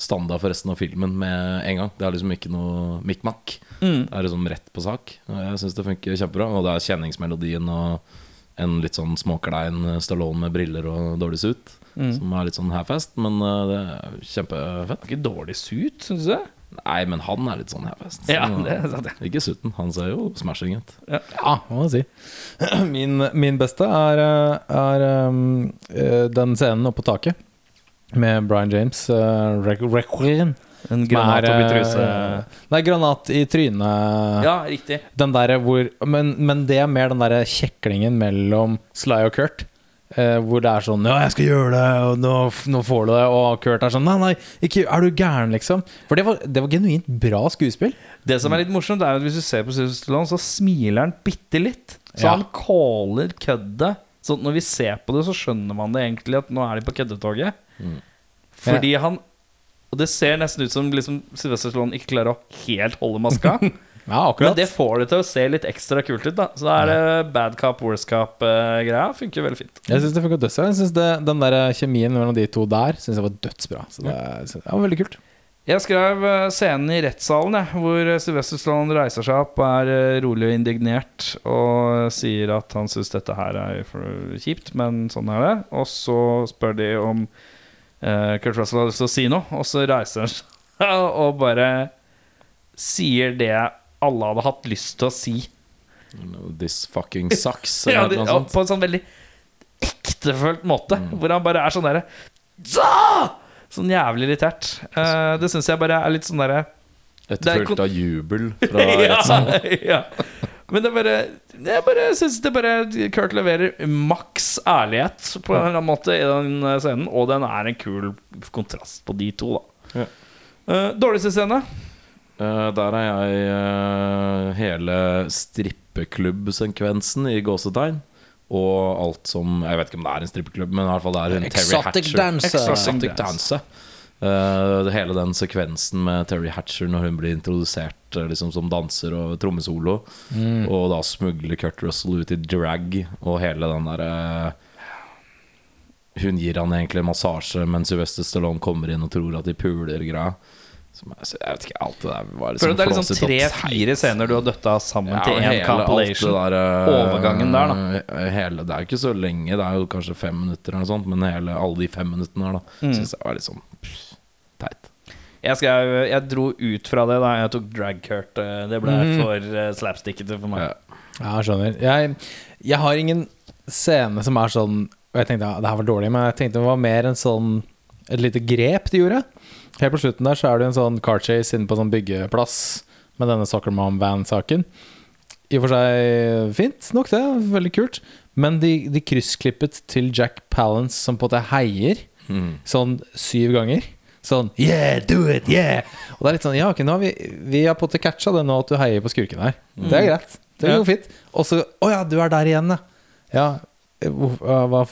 standard for resten av filmen med en gang. Det er liksom ikke noe mikk-makk. Mm. Det er liksom rett på sak. Jeg syns det funker kjempebra. Og det er kjenningsmelodien og en litt sånn småklein Stallone med briller og dårlig suit. Mm. Som er litt sånn half-fast, men eh, det er kjempefett. Ikke dårlig suit, syns det? Nei, men han er litt sånn her fest Ja, det er sant, ja. Ikke sutten. Han ser jo smashing ut. Ja, må jeg si. <clears throat> Min, min beste er, er um, eh, den scenen oppe på taket med Brian James. Uh, Requiem. En granat er, oppi truse. eh, Nei, granat i trynet. Ja, riktig. Den der hvor, men, men det er mer den der kjeklingen mellom Sly og Kurt. Eh, hvor det er sånn 'Ja, jeg skal gjøre det, og nå, nå får du det.' Og Kurt er sånn 'Nei, nei, ikke, er du gæren', liksom. For det var, det var genuint bra skuespill. Det som er litt morsomt, er at hvis du ser på Sylvester Stallone, så smiler han bitte litt. Så Ja. han caller køddet. Så når vi ser på det, så skjønner man det egentlig at nå er de på køddetoget. Mm. Fordi han Og det ser nesten ut som liksom, Sylvester Stallone ikke klarer å helt holde maska. <laughs> Ja, akkurat Men det får det til å se litt ekstra kult ut. da Så da er det bad cop, worst cop-greia. Funker veldig fint. Jeg syns det funka dødsbra. Jeg synes det, Den der kjemien mellom de to der Synes jeg var dødsbra. Så det, det var veldig kult. Jeg skrev eh, scenen i rettssalen, jeg, hvor Sylvester Stallone reiser seg opp, er eh, rolig og indignert og sier at han syns dette her er kjipt, men sånn er det. Og så spør de om eh, Kurt Russell har lyst til å si noe, og så reiser han seg <laughs> og bare sier det alle hadde hatt lyst til å si. This fucking <laughs> sucks. Ja, de, sånt. på en sånn veldig ektefølt måte, hvor han bare er sånn derre Sånn jævlig irritert. Uh, det syns jeg bare er litt sånn derre er Etterfulgt av jubel <laughs> fra rettssalen. <laughs> ja. Men det bare Jeg bare syns det bare Kurt leverer maks ærlighet på en eller annen måte i den eh, scenen, og den er en kul kontrast på de to, da. Ja. Uh, dårligste scene? Eh, der er jeg uh, hele strippeklubbsekvensen i gåsetegn. Og alt som Jeg vet ikke om det er en strippeklubb, men i hvert fall det er hun Terry Hatcher. dancer. Exotic dancer. Uh, hele den sekvensen med Terry Hatcher når hun blir introdusert liksom som danser og trommesolo, og da smugler Kurt Russell ut i drag, og hele den derre Hun gir han egentlig massasje mens Sylvester Stallone kommer inn og tror at de puler greia. Som jeg, jeg vet ikke, alt det der var liksom det er liksom tre-fire scener du har døtta sammen Ja, til én compilation? der, eh, Overgangen der, Hele, det er jo ikke så lenge, det er jo kanskje fem minutter, eller noe sånt men hele, alle de fem minuttene der, da Mm. syns jeg var litt sånn pff, teit. Jeg, skal, jeg dro ut fra det da jeg tok Drag Kurt. eh, Det ble mm. for uh, slapstickete for meg. Ja. Ja, jeg skjønner. Jeg, jeg har ingen scene som er sånn Og jeg tenkte ja, det her var dårlig, men jeg tenkte det var mer en sånn et lite grep de gjorde. Helt på slutten der så er det en sånn car chase inne på en sånn byggeplass med denne Soccer Mom Van-saken. I og for seg fint nok, det. Veldig kult. Men de, de kryssklippet til Jack Palance som på en måte heier Mm. sånn syv ganger. Sånn Yeah, do it! Yeah! Og det er litt sånn Ja, okay, nå har vi Vi har på en måte catcha det nå at du heier på skurken her. Det er greit. Det Ja. går fint. Og så Å ja, du er der igjen, ja. Ja, hvor,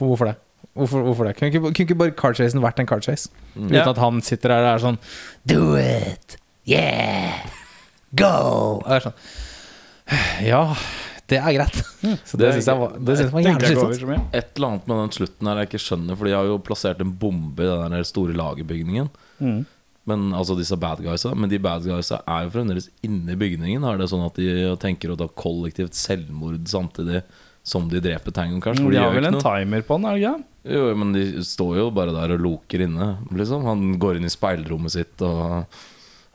hvorfor det? Hvorfor, hvorfor det? Kunne ikke, kunne ikke bare cardchasen vært en cardchase? Uten Ja. at han sitter der og er sånn Do it! Yeah! Go! Og det er sånn Ja, det er greit. Så det syns jeg var, det synes jeg var jævlig slitsomt. Et eller annet med den slutten her jeg ikke skjønner, for de har jo plassert en bombe i den der store lagerbygningen. Mm. Men altså disse bad guysa Men de bad guysa er jo fremdeles inne i bygningen. Er det sånn at de tenker å ta kollektivt selvmord samtidig som de dreper Tango Cash? For De de har vel en noe. timer på den, er det ikke? Jo, men de står jo bare der og loker inne, liksom. Han går inn i speilrommet sitt, og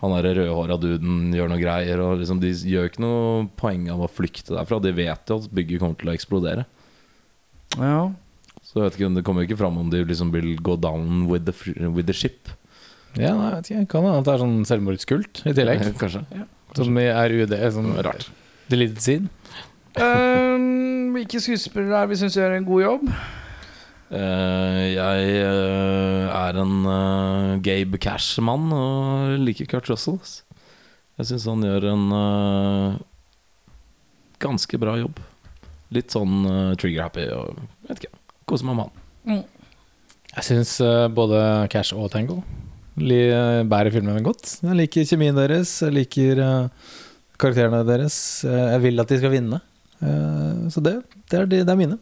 han derre rødhåra duden gjør noe greier. Og liksom, de gjør ikke noe poeng av å flykte derfra. De vet jo at bygget kommer til å eksplodere. Ja. Så jeg vet ikke, det kommer jo ikke fram om de liksom vil gå down with the, with the ship. Ja, nei, jeg vet ikke. Kan hende det er sånn selvmordskult i tillegg. <laughs> Kanskje. Som i RUD. Sånn Rart. Deleted scene. Um, hvilke skuespillere er vi syns gjør en god jobb? Eh, jeg eh, er en eh, Gabe Cash-mann og liker Kurt Russell. Jeg syns han gjør en ganske bra jobb. Litt sånn uh, trigger-happy og vet ikke. Koser meg med han. Jeg syns både Cash og Tango bærer filmene godt. Jeg liker kjemien deres, jeg liker karakterene deres. Jeg vil at de skal vinne. Eh, så det, det, er, de- det er mine.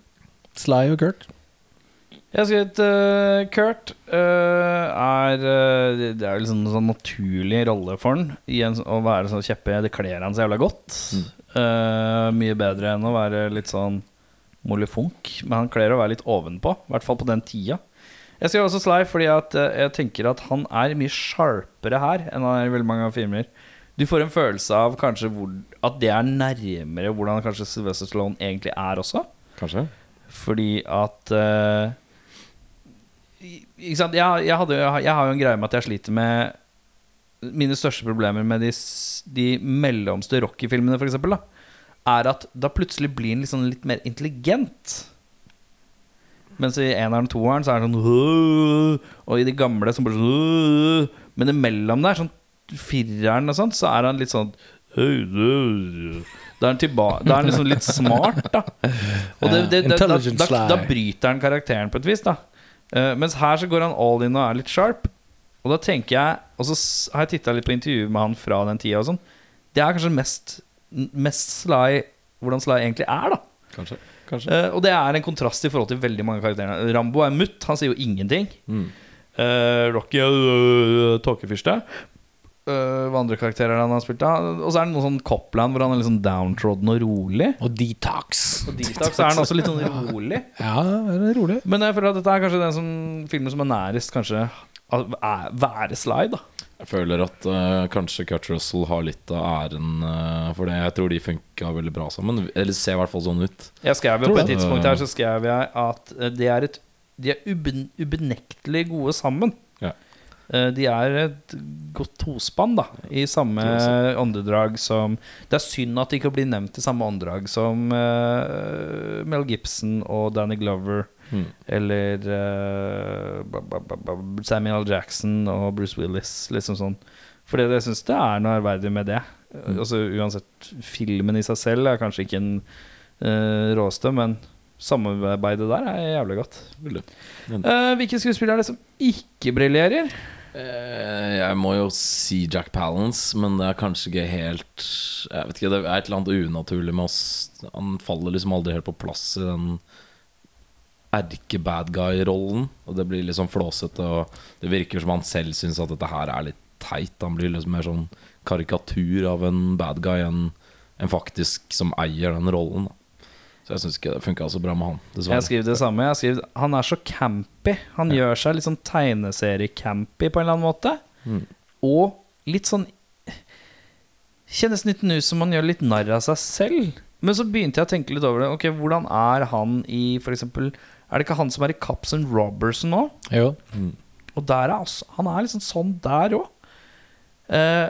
Sly og Kurt. Jeg har skrevet uh, Kurt uh, er uh, Det er jo liksom en sånn naturlig rolle for han i en, å være sånn kjeppe. Det kler han så jævla godt. Uh, mye bedre enn å være litt sånn mollefunk. Men han kler å være litt ovenpå. I hvert fall på den tida. Jeg skrev også Sly fordi at jeg tenker at han er mye sharpere her enn han er i veldig mange filmer. Du får en følelse av kanskje hvor, at det er nærmere hvordan kanskje Sylvester Stallone egentlig er også. Kanskje? Fordi at eh, jeg, jeg, hadde, jeg, har- jo en greie med at jeg sliter med Mine største problemer med de, de mellomste Rocky-filmene, f.eks., er at da plutselig blir han liksom litt mer intelligent. Mens i eneren og toeren så er han sånn Og i de gamle så bare sånn Men imellom der, sånn fireren og sånt, så er han litt sånn Da er da er han liksom litt smart, da. Og det, det, det, da, da, da bryter han karakteren på et vis, da. Eh, mens her så går han all in og er litt sharp. Og da tenker jeg Og så har jeg titta litt på intervjuer med han fra den tida og sånn. Det er kanskje mest, mest Sly hvordan Sly egentlig er, da. Kanskje. Kanskje. Uh, og det er en kontrast i forhold til veldig mange karakterer. Rambo er mutt, han sier jo ingenting. Mm. Uh, Rocky er uh, tåkefyrste. Eh, hva andre karakterer han har spilt av. Og så er det noe sånn Copland hvor han er litt sånn downtrodden og rolig. Og Detox. Og Detox er han også litt sånn rolig. <laughs> Ja, det er rolig. Men jeg føler at dette er kanskje den som, filmen som er nærest kanskje være slide. da Jeg føler at uh, kanskje Kurt Russell har litt av æren uh, for det. Jeg tror de funka veldig bra sammen. Eller ser i hvert fall sånn ut. Jeg skrev jo På et tidspunkt her så skrev jeg at de er, et, de er uben, ubenektelig gode sammen. Ja. Eh, De er et godt tospann, da. I samme åndedrag som Det er synd at de ikke blir nevnt i samme åndedrag som uh, Mel Gibson og Danny Glover. Mm. Eller ba- Samuel. Jackson og Bruce Willis. Liksom sånn For det jeg syns det er noe ærverdig med det. Mm. Altså Uansett, filmen i seg selv er kanskje ikke den uh, råeste, men samarbeidet der er jævlig godt. Uh, hvilke skuespillere er det som ikke briljerer? Eh, Jeg må jo si Jack Palance, men det er kanskje ikke helt Jeg vet ikke, Det er et eller annet unaturlig med oss. Han faller liksom aldri helt på plass i den erke-bad guy-rollen. Og det blir liksom flåsete, og det virker som han selv syns at dette her er litt teit. Han blir liksom mer sånn karikatur av en bad guy enn en faktisk som eier den rollen. Da. Så jeg syns ikke det funka så bra med han, Jeg dessverre. skriver det samme. Jeg skriver, han er så campy. Han gjør seg litt sånn tegneserie-campy på en eller annen måte. Mm. Og litt sånn Kjennes litt ut som han gjør litt narr av seg selv. Men så begynte jeg å tenke litt over det. Ok, Hvordan er han i eksempel Er det ikke han som er i Cups and Robbers nå? Jo. Og der er også, han er liksom sånn der òg. Eh,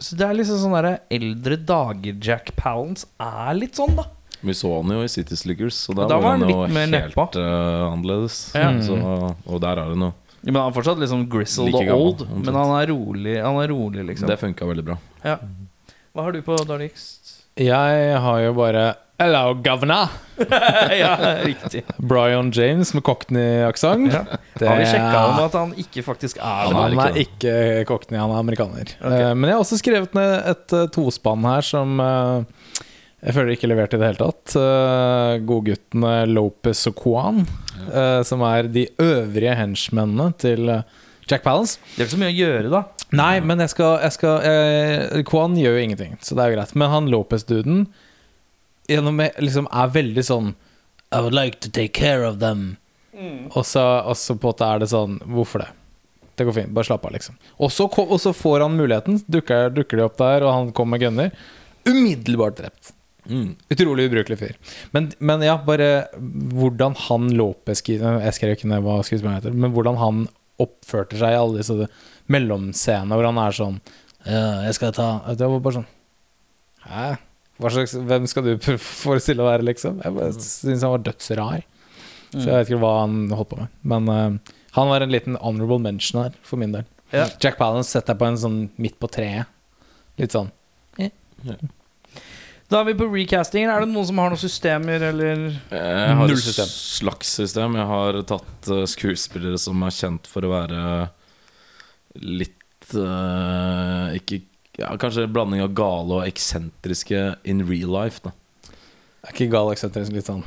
så det er liksom sånn derre eldre dager Jack Palance er litt sånn, da. Vi så han jo i City Sliggers, og der Da var han han jo helt eh, annerledes. Ja. Så, og der er det noe. Ja, Men han er fortsatt liksom grizzled Like og gammel, old. omtrent. Men han er rolig, han er rolig liksom. Det funka veldig bra. Ja. Hva har du på dårligst? Jeg har jo bare Hello, governor! <laughs> ja, riktig. Brian James med cockney-aksent. Ja. Har vi sjekka om at han ikke faktisk er det? Han er ikke cockney, han er amerikaner. Eh, men jeg har også skrevet ned et eh, tospann her som jeg føler ikke levert i det hele tatt. Uh, Godguttene Lopez og Kwan, eh, som er de øvrige henchmennene til eh, Jack Palance. Det er ikke så mye å gjøre, da. Nei, men jeg skal, jeg skal eh, Kwan gjør jo ingenting, så det er jo greit. Men han Lopez-duden gjennom, liksom, er veldig sånn I would like to take care of them. Og, så, og så på en måte er det sånn Hvorfor det? Det går fint, bare slapp av, liksom. Og så, og så får han muligheten, dukker, dukker de opp der, og han kommer med gunner. Umiddelbart drept. Mm. Utrolig ubrukelig fyr. Men, men ja, bare hvordan han Lopez Jeg skrev ikke ned hva skuespilleren heter, men hvordan han oppførte seg i alle disse mellomscenene hvor han er sånn Ja, jeg skal ta Det var bare sånn Hæ? Slags, hvem skal du <laughs> forestille å være, liksom? Jeg bare syns han var dødsrar. Så jeg vet ikke hva han holdt på med. Men uh, han var en liten honorable mention her, for min del. Ja. Jack Palance setter deg på en sånn midt på treet. Litt sånn. Da er vi på recastingen. Er det noen som har noen systemer, eller Jeg har Null et system. slags system. Jeg har tatt eh, skuespillere som er kjent for å være litt uh, Ikke ja, Kanskje en blanding av gale og eksentriske in real life. Da. Er ikke gal eksentrisk litt sånn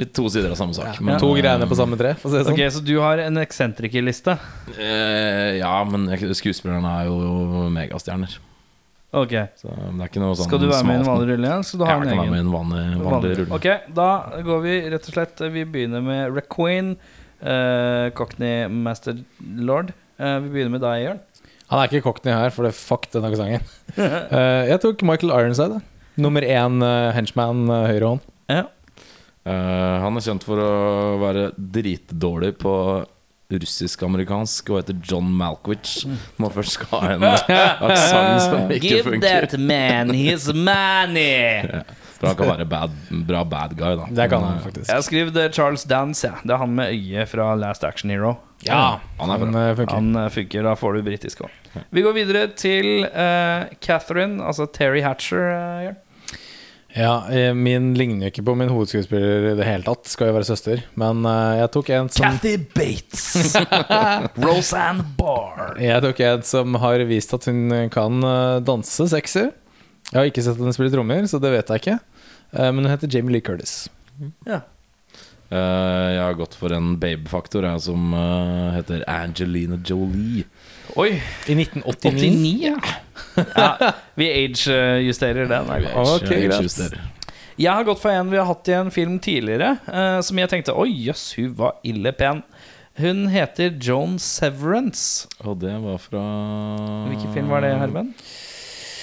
Litt to sider av samme sak. men To eh, greiene på samme tre, for å si det sånn. Ok, Så du har en eksentrikerliste? eh, Ja, men skuespillerne er jo megastjerner. Ok. Så det er ikke noe sånn Skal du være med i en vanlig rulle igjen? Skal du ha jeg en kan være egen? med i en vanlig, vanlig rulle. Ok, da går vi rett og slett Vi begynner med Requeen, uh, Cockney Master Lord. Eh, vi begynner med deg, Jørn. Han er ikke cockney her, for det fuck den sangen. <laughs> Eh, jeg tok Michael Ironside. da. Nummer én uh, henchman uh, høyre hånd. Ja. Eh, han er kjent for å være dritdårlig på russisk-amerikansk og heter John Malkovich. Når først skal ha en aksent som <laughs> ikke Give funker. that man his money! <laughs> For han kan være bad, bra bad guy, da. Det kan han faktisk. Jeg har skrevet Charles Dance. Ja. Det er han med øyet fra Last Action Hero. Ja, han er han uh, funker. Han eh, funker, da får du britisk òg. Vi går videre til uh, Catherine, altså Terry Hatcher. eh, Jørn. Ja, eh, min ligner jo ikke på min hovedskuespiller i det hele tatt, skal jo være søster. Men eh, jeg tok en som Kathy Bates. <laughs> Roseanne Barr. Jeg tok en som har vist at hun kan eh, danse sexy. Jeg har ikke sett henne spille trommer, så det vet jeg ikke. Eh, Men hun heter Jamie Lee Curtis. Ja. Eh, jeg har gått for en babefaktor jeg, som heter Angelina Jolie. Oi. I 1989. 89, ja. <laughs> ja. Vi age-justerer den. er greit. Ok, Jeg har gått for en vi har hatt i en film tidligere, eh, som jeg tenkte Oi, jøss, hun var ille pen. Hun heter Joan Severance. Og det var fra Hvilken film var det, Herman?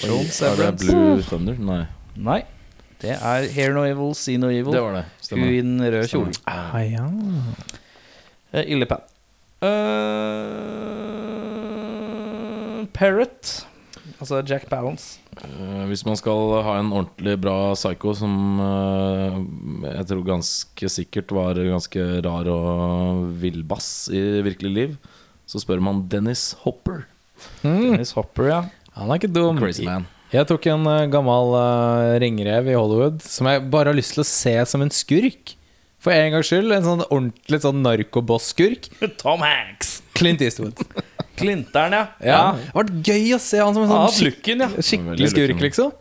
Joan Er det Severance? Blue Thunder? Nei, Nei. Det er Hear No Evil, See No Evil. det var det. Hun i den røde kjolen. Ah, ja. Eh, ille pen. Uh, Parrot. Altså Jack Palance. Eh, hvis man skal ha en ordentlig bra psycho som eh, jeg tror ganske sikkert var ganske rar og villbass i virkelig liv, så spør man Dennis Hopper. Mm, Dennis Hopper, ja. han er ikke dum. Crazy man. Jeg tok en eh, gammel ringrev i Hollywood som jeg bare har lyst til å se som en skurk. For en gangs skyld. En sånn ordentlig sånn narkoboss-skurk. <laughs> Tom Hanks. Clint Eastwood. Klinteren, ja. Ja. Det har vært gøy å se han som en sånn hatt looken, ja. Skikkelig skurk, liksom.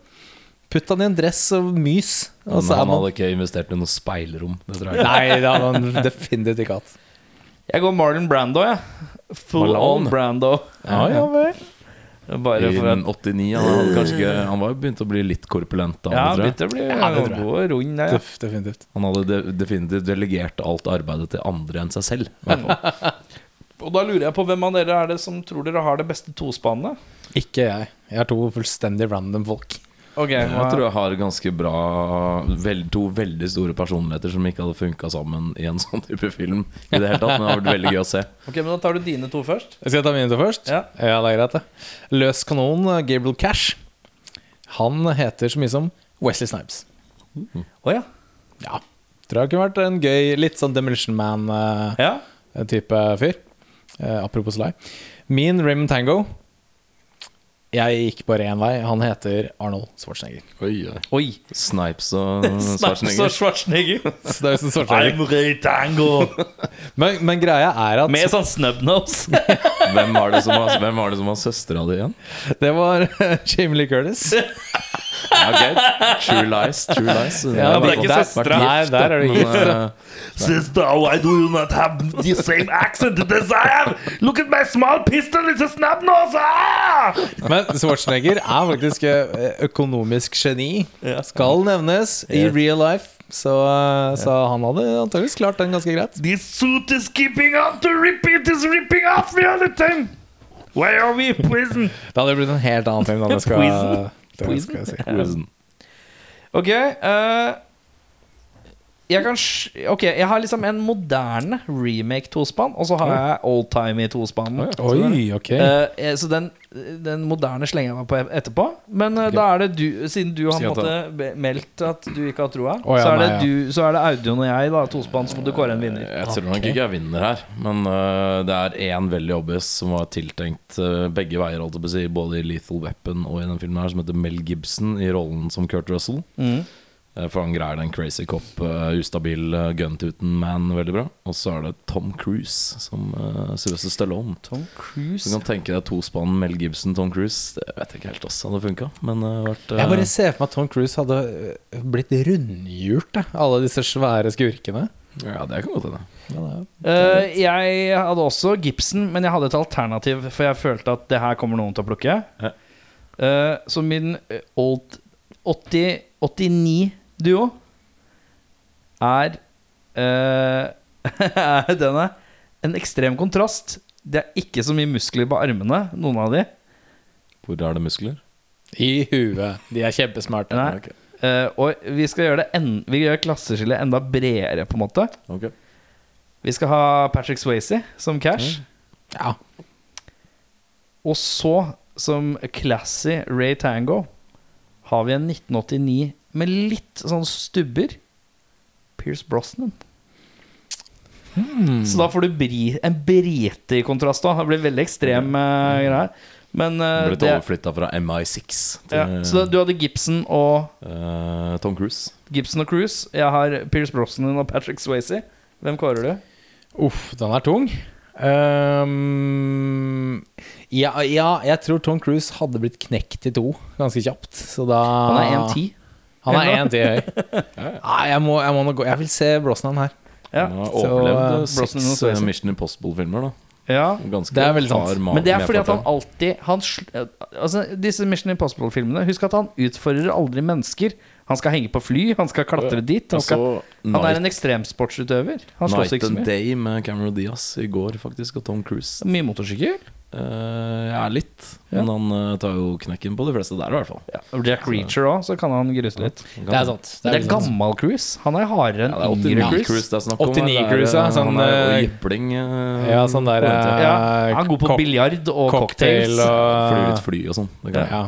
Putt han i en dress og mys. Og Men så han hadde ikke investert i noe speilrom. Det tror jeg. Nei, det hadde han definitivt ikke hatt. Jeg går Marlon Brando, jeg. Full Malone. on Brando. Ja, ja vel. Bare I for at 89 han, hadde kanskje ikke, han var jo begynt å bli litt korpulent da, Ja, han begynte å bli Ja, god og rund der. Ja. Def, definitivt. Han hadde de, definitivt delegert alt arbeidet til andre enn seg selv. <laughs> Og da lurer jeg på hvem av dere er det som tror dere har det beste tospannet? Ikke jeg. Jeg er to fullstendig random folk. Ok, Jeg hva- tror jeg har ganske bra vel, To veldig store personligheter som ikke hadde funka sammen i en <laughs> sånn type film. I det hele tatt, Men det har vært veldig gøy å se. Ok, men Da tar du dine to først. Skal jeg ta mine to først? Ja. det er greit, det. Løs kanon, eh, Gabriel Cash. Han heter så mye som Wesley Snipes. Å ja. Ja. Tror jeg kunne vært en gøy, litt sånn Demolition Man-type ja. fyr. Eh, apropos Sly. Min Raymond Tango Jeg gikk bare én vei. Han heter Arnold Schwarzenegger. Oi, oi. Oi. Snipes og <laughs> Schwarzenegger. Schwarzenegger. og Schwarzenegger. I'm det er jo sånn Ray Tango. <laughs> Men, men greia er at Med sånn snubnose. <laughs> Hvem var det som var, var, det var søstera di igjen? det var Jamie Lee Curtis. True lies. True lies. Ja, men det er ikke søstera. Nei, der er du gift, eh, Sister, why do you not have the same accent as I have? Look at my small pistol, it's a snap nose! Ah! Men Schwarzenegger er faktisk eh, økonomisk geni. Skal nevnes i real life. Så, eh, så han hadde antakeligvis klart den ganske greit. This suit is keeping on to rip, it is ripping off the other time. Where are we prison? Det hadde blitt en helt annen film. Da, det skal, Poison. Det skal jeg si. Ok, eh, jeg kan sj- Ok, jeg har liksom en moderne remake tospann, og så har jeg oldtimey tospann. Oi, ok. Eh, så den, den moderne slenger jeg meg på etterpå. Men eh, da er det du, siden du har Si måtte, meldt at du ikke har troa, oh, ja, så, er det nei, ja. du, så er det Audun og jeg, da, tospann, som du kårer en vinner. Jeg tror nok ikke jeg vinner her, men uh, det er én veldig obvious som var tiltenkt begge veier, holdt jeg på å si, både i Lethal Weapon og i den filmen her, som heter Mel Gibson i rollen som Kurt Russell. Mm. Eh, For han greier den crazy cop, uh, ustabil uh, gun-tuten-man veldig bra. Og så er det Tom Cruise som uh, Sylvester Stallone. Tom Cruise Du kan tenke deg tospann Mel Gibson, Tom Cruise. Det vet jeg ikke helt hvordan hadde funka, men har vært Jeg bare ser for meg at Tom Cruise hadde eh, blitt rundhjult, alle disse svære skurkene. Ja, det kan godt hende. Ja, det Eh, Jeg hadde også Gibson, men jeg hadde et alternativ, for jeg følte at det her kommer noen til å plukke. Ja. Eh, så min eh, old 80, 89-duo er eh, <laughs> er denne en ekstrem kontrast. Det er ikke så mye muskler på armene, noen av de. Hvor er det muskler? I huet. De er kjempesmarte. Nei. Okay. Uh, og vi skal gjøre det en, Vi gjør klasseskillet enda bredere, på en måte. Okay. Vi skal ha Patrick Swayze som cash. Ja. Og så, som classy Ray Tango, har vi en 1989 med litt sånn stubber. Pierce Brosnan. Så da får du bri, en brite i kontrast. da Det blir veldig ekstrem uh, greie. Men uh, Blitt overflytta fra MI6 til ja, Så du hadde Gibson og uh, Tom Cruise. Gibson og Cruise. Jeg har Pierce Brosnan og Patrick Swayze. Hvem kårer du? Uff, den er tung. Um, ja, ja, jeg tror Tom Cruise hadde blitt knekt i to ganske kjapt. Så da Han er 1,10. Han er 1,10 høy. Nei, jeg må, jeg må nå gå Jeg vil se Brosnan her. Ja. Han har så, overlevd eh, eh, Brosnan og seks Swayze. eh, Mission Impossible-filmer. da ja. Ganske Det er veldig sant. hard Men det er fordi at han alltid han, sl- Altså Disse Mission Impossible-filmene Husk at han utfordrer aldri mennesker. Han skal henge på fly, han skal klatre dit. Han, skal, han er Night, en ekstremsportsutøver. Han slåss Night ikke så and mye. Day med Cameron Diaz i går, faktisk, og Tom Cruise. Mye motorsykkel. Eh, ja, litt. Ja. Men han uh, tar jo knekken på de fleste der, i hvert fall. Ja. Jack Reacher òg, så kan han gruse litt. Ja, Det er sant. Det er det er gammel Cruise. Han er hardere enn Ja, yngre Cruise. Cruise det er snakk om. 89 er, Cruise, ja, eh, sånn, Han jypling. Uh, Ja, sånn der han er god på biljard og cocktail cocktails. og Flyr litt fly og sånn. Det kan jeg. ja.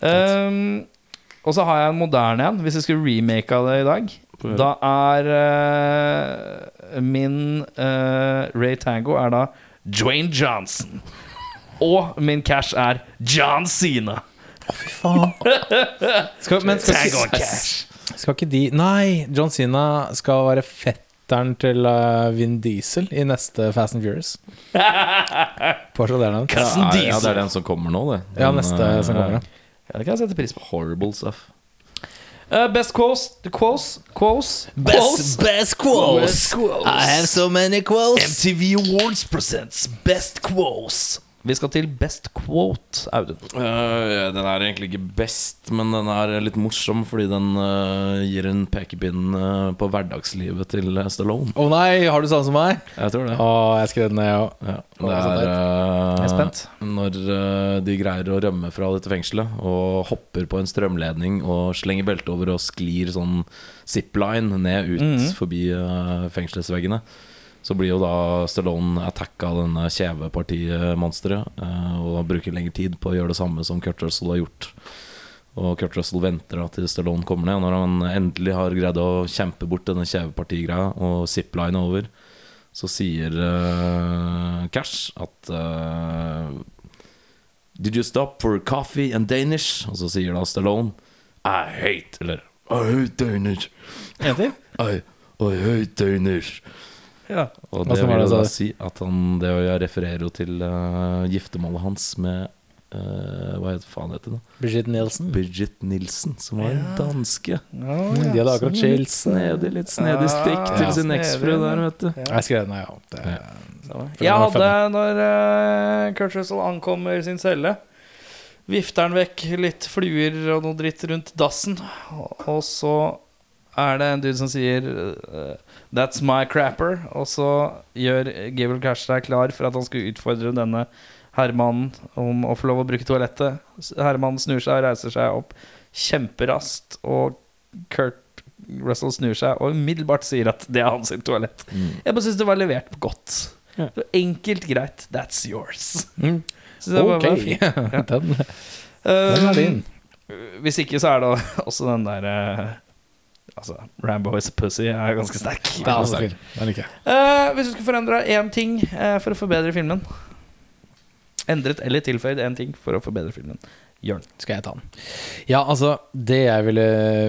Um, og så har jeg en moderne en, hvis jeg skulle remake av det i dag. Da er min Ray Tango er da Dwayne Johnson. Og min cash er John Cena. Skal, men skal, Tag on cash. skal ikke de Nei, John Cena skal være fetteren til eh, Vin Diesel i neste Fast and Furious. <laughs> Porsche, det er navn. Cousin Ja, ja, det er den som kommer nå, det. Ja, neste eh, som kommer. ja. Ja, det kan jeg sette pris på. Horrible stuff. Eh, best quotes. The Quotes. Quotes. best quotes Best quotes. I have so many quotes. MTV Awards presents Best Quotes. Vi skal til Best Quote, Audun. Eh, den er egentlig ikke best, men den er litt morsom fordi den uh, gir en pekepinn uh, på hverdagslivet til Stallone. Å nei, har du sånn som meg? Jeg tror det. Å, jeg skrev den ned, ja. Ja, det er er spent. når de greier å rømme fra dette fengselet og hopper på en strømledning og slenger beltet over og sklir sånn zipline ned ut Mhm. forbi eh, fengselsveggene. Så blir jo da Stallone attacka av denne kjevepartimonsteret eh, og bruker lengre tid på å gjøre det samme som Kurt Russell har gjort. Og Kurt Russell venter da til Stallone kommer ned. Og når han endelig har greid å kjempe bort denne kjevepartigreia og zipline over, så sier uh, Cash at uh, Did you stop for coffee and Danish? Og så sier da Stallone I hate Eller I hate Danish. En til? <laughs> I, I hate Danish. Ja. Og det vil det, jo da si at han Det refererer jo til uh, giftermålet hans med uh, Hva heter faen heter det? Brigitte Nielsen. Brigitte Nilsen, som var en danske. De hadde akkurat Litt snedig, litt snedig stikk til sin eksfru eksfrue der, vet du. Jeg skrev den, ja. Det, Jeg hadde, når uh, Kurt Russell ankommer sin celle, vifter han vekk litt fluer og noe dritt rundt dassen. Og, og så er det en dude som sier eh, 'That's my crapper'. Og så gjør Gabriel Cash seg klar for at han skulle utfordre denne herremannen om å få lov å bruke toalettet. Herremannen snur seg og reiser seg opp kjemperaskt, og Kurt Russell snur seg og umiddelbart sier at det er hans toalett. toalett. Jeg bare syns det var levert godt. Ja. Enkelt, greit. That's yours. Mm. Ok, <laughs> den, Um, den er din. Hvis ikke, så er det <laughs> også den der eh, Altså, Rambo is a pussy er ganske sterk. Den er ganske sterk Den liker jeg. Eh, hvis du skulle forandra én ting eh, for å forbedre filmen Endret eller tilføyd én ting for å forbedre filmen. Jørn. Skal jeg ta den? Ja, altså Det jeg ville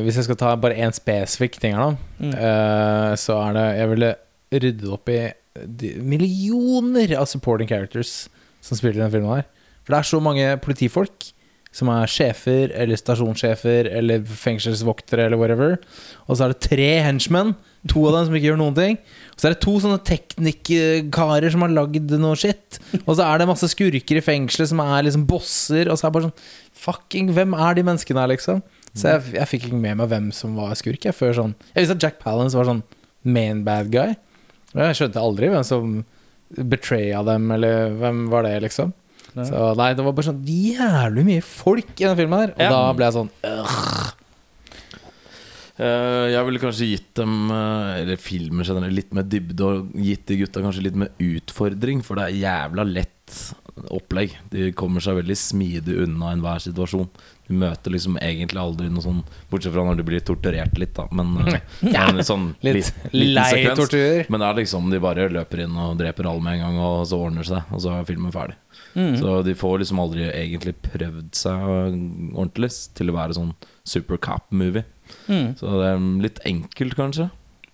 Hvis jeg skal ta bare én spesifikk ting her, da, Mm. eh, så er det Jeg ville ryddet opp i de millioner av supporting characters som spiller i denne filmen her. For det er så mange politifolk som er sjefer eller stasjonssjefer eller fengselsvoktere eller whatever. Og så er det tre henchmen. To av dem som ikke gjør noen ting. Og så er det to sånne teknikkarer som har lagd noe shit. Og så er det masse skurker i fengselet som er liksom bosser. Og så er det bare sånn Fucking, hvem er de menneskene her, liksom? Så jeg, jeg fikk ikke med meg hvem som var skurk. Jeg, før sånn Jeg visste at Jack Palance var sånn main bad guy. Jeg skjønte aldri hvem som betraya dem, eller hvem var det, liksom. Nei. Så nei, det var bare sånn jævlig mye folk i den filmen her. Og Ja. da ble jeg sånn Eh, jeg ville kanskje gitt dem, eh, eller filmer generelt, litt mer dybde og gitt de gutta kanskje litt mer utfordring, for det er jævla lett opplegg. De kommer seg veldig smidig unna enhver situasjon. De møter liksom egentlig aldri noe sånn Bortsett fra når de blir torturert litt, da. Men <laughs> ja. en sånn <laughs> Litt lit- lei sekvens. tortur. Men det er liksom de bare løper inn og dreper alle med en gang, og så ordner det seg, og så er filmen ferdig. Mm. Så de får liksom aldri egentlig prøvd seg ordentlig til å være sånn super cop-movie. Mm. Så det er litt enkelt, kanskje.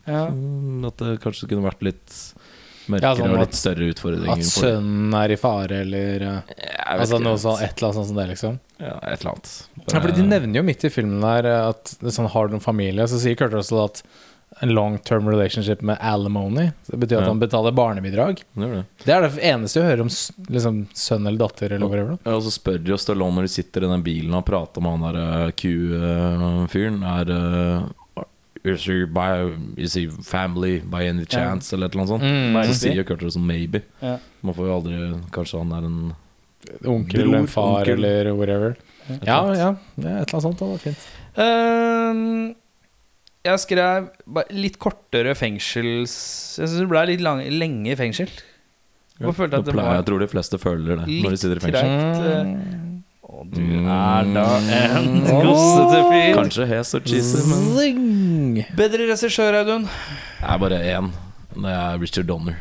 Ja. Mm, At det kanskje kunne vært litt mørkere Ja, sånn og litt større utfordringer. At sønnen er i fare, eller eh, Altså noe sånn, et eller annet sånt som det, liksom. Ja, et eller annet. Ja, fordi De nevner jo midt i filmen der eh, at sånn, har du noen familie, så sier Kurt Russell at en long term relationship med alimony. Så det betyr at Ja. han betaler barnebidrag. Det er det. Det er det eneste jeg hører om liksom, sønn eller datter. eller hva da. Ja, og så spør jo Stallone når de sitter i den bilen og prater med han der Q-fyren Er uh, is, he by, is he family by any chance? Eller et eller annet sånt. Mm, Så sier Kurt Russell maybe. Ja. Man får jo aldri Kanskje han er en Onkel eller en far onkel. eller whatever. Ja, ja, ja, et eller annet sånt. hadde vært fint. Ehm, jeg skrev litt kortere fengsels Jeg syns det ble litt lang, lenge i fengsel. Ja, Jeg følte at det pleier- var Jeg tror de fleste føler det når de sitter i fengsel. eh, Mm. Og du er da en Mm. <laughs> gossete fyr. Kanskje hes og cheesy, men Zing! Bedre regissør, Audun. det er bare én. Det er Richard Donner.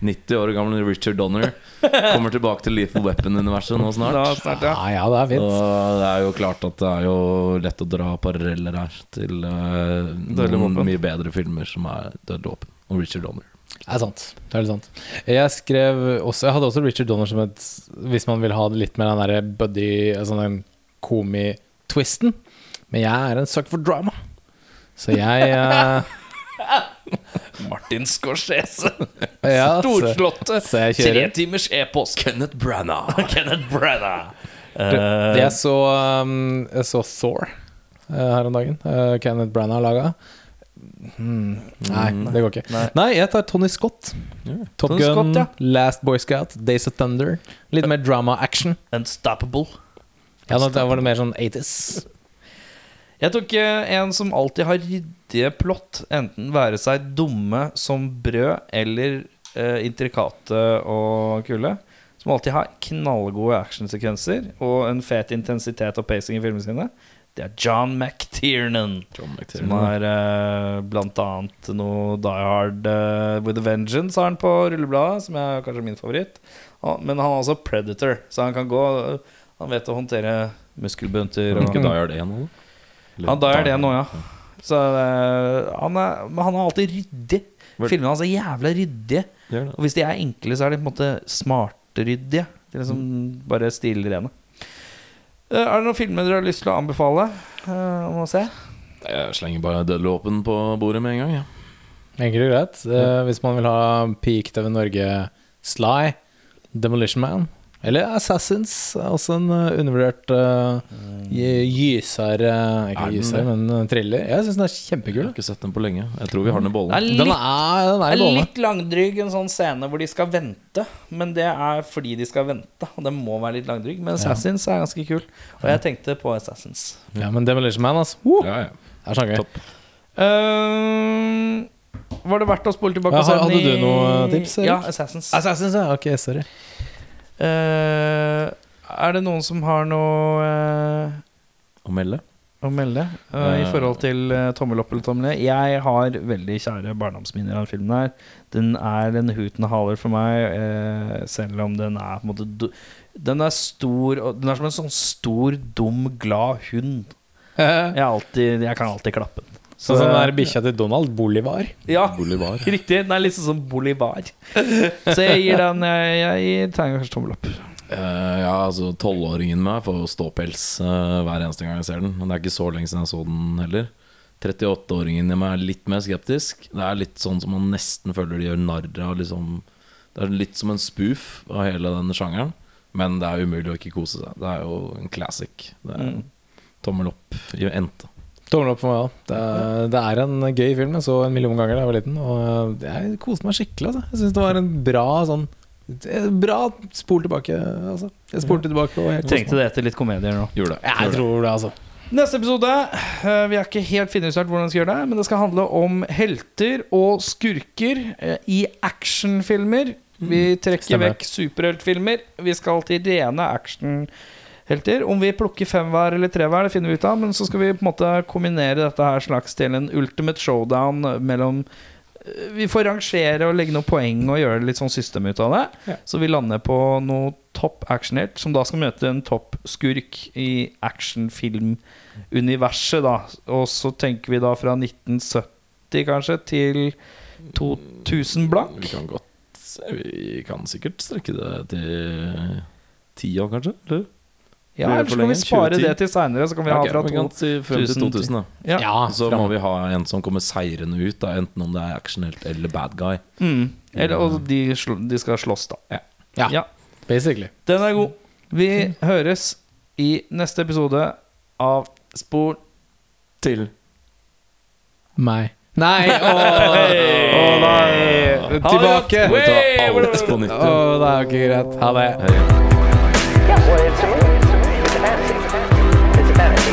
90 år gamle Richard Donner kommer tilbake til Lethal Weapon-universet nå snart. Da snart, ja. Ah, ja, det er fint. Og det er jo klart at det er jo lett å dra paralleller her til uh, noen våpen. mye bedre filmer som er Dødelig våpen og Richard Donner. Det er sant. Det er litt sant. Jeg skrev også Jeg hadde også Richard Donner som et Hvis man vil ha det litt mer den derre buddy Sånn den komi-twisten. Men jeg er en suck for drama. Så jeg eh, <laughs> Martin Scorsese. ja, Storslåtte. Tre timers e-post. Kenneth Branagh. <laughs> Kenneth Branagh. Uh, Jeg så, um, jeg så Thor uh, her om dagen. Uh, Kenneth Branagh laga. Hmm. Nei, det går ikke. Nei. Nei, jeg tar Tony Scott. Yeah. Top Tony Gun, Scott, ja. Last Boy Scout, Days of Thunder. Litt mer drama-action. Unstoppable. Ja, da var det mer sånn 80s. Jeg tok eh, en som alltid har ryddige plott, enten være seg dumme som brød eller eh, intrikate og kule. Som alltid har knallgode actionsekvenser og en fet intensitet og pacing i filmene sine. Det er John McTiernan. John Som McTiernan. har eh, blant annet noe Die Hard eh, With a Vengeance har han på rullebladet, som er kanskje min favoritt. Og- Men han er også Predator, så han kan gå Han vet å håndtere muskelbunter. Er ikke Og, Die Hard 1 nå? Eller da er det Die 1 nå, ja. Så uh, han er, men han er alltid ryddig. Filmene hans er jævla ryddige. Og hvis de er enkle, så er de på en måte smartryddige. De er liksom bare stilrene. Uh, Er det noen filmer dere har lyst til å anbefale uh, om å se? Jeg slenger bare dødlåpen på bordet med en gang. Ja. Enkelt og greit. Uh, hvis man vil ha peak TV Norge Sly, Demolition Man eller Assassins, også en eh, undervurdert uh, gyser eh, Ikke Er gyser, men eh, thriller. Jeg syns den er Jeg har ikke sett den på lenge. Jeg tror vi har den i Det bollen. Litt, Den er, den er i litt langdryg, en sånn scene hvor de skal vente. Men det er fordi de skal vente, og det må være litt langdryg. Men Assassins er ganske kul. Og jeg tenkte på Assassins. Ja, men Demolition Man, altså. Uh, Ja, ja. det er sånn gøy. Topp. Uh, var det verdt å spole tilbake Ja, hadde du noen tips, Erik? Ja, Assassins. Assassins, ja. Ok, sorry. Eh, er det noen som har noe uh, Å melde? å melde uh, i forhold til tommel opp eller tommel ned? Jeg har veldig kjære barndomsminner av den filmen her. Den er en huten haler for meg, selv om den er på en måte Den er stor og Den er som en sånn stor, dum, glad hund. <laughs> Jeg, alltid, jeg kan alltid klappe den. Sånn som den bikkja til Donald, Bolivar. Ja, Bolivar. riktig. Den er litt sånn som Bolivar. Så jeg gir den Jeg, jeg kanskje tegner tommel opp. Uh, ja, altså Tolvåringen med meg får ståpels uh, hver eneste gang jeg ser den. Men det er ikke så lenge siden jeg så den heller. 38-åringen i meg er litt mer skeptisk. Det er litt sånn som man nesten føler de gjør narr av. Liksom. Det er litt som en spoof av hele den sjangeren. Men det er umulig å ikke kose seg. Det er jo en classic. Det er Mm. Tommel opp i ente. Tommel opp for meg òg. Det, det er en gøy film. Jeg så en million ganger da jeg var liten. Og jeg koste meg skikkelig. Altså. Jeg syns det var en bra sånn Bra spol tilbake. Altså. Jeg spolte tilbake og jeg Trengte det etter litt komedier nå. Gjorde det. Jeg tror det, altså. Neste episode eh, Vi har ikke helt finjustert hvordan vi skal gjøre det, men det skal handle om helter og skurker eh, i actionfilmer. Vi trekker Stemmer. vekk superheltfilmer. Vi skal til rene actionhelter. Om vi plukker fem hver eller tre hver, det finner vi ut av. Men så skal vi på en måte kombinere dette her slags til en ultimate showdown mellom Vi får rangere og legge noen poeng og gjøre litt sånn system ut av det. Ja. Så vi lander på noe topp actionhelt, som da skal møte en topp skurk i actionfilmuniverset, da. Og så tenker vi da fra 1970 kanskje til 2000 blank. Vi kan godt Vi kan sikkert strekke det til ti år, kanskje? Eller? Ja, eller så kan vi spare 2010? det til seinere. Så kan vi ha ha fra vi kan si frem til 2000 2000, da. Ja. Ja, Så fram. må vi ha en som kommer seirende ut, da, enten om det er actionhelt eller bad guy. Mm. Eller, og de, sl- de skal slåss, da. Ja. Ja, Ja. basically. Den er god. Vi høres i neste episode av Spor Til Meg. Nei! Åh, oh, åh, nei. Tilbake! Vi tar alt på nytt. Åh, det er jo ikke greit. Ha det. Hei.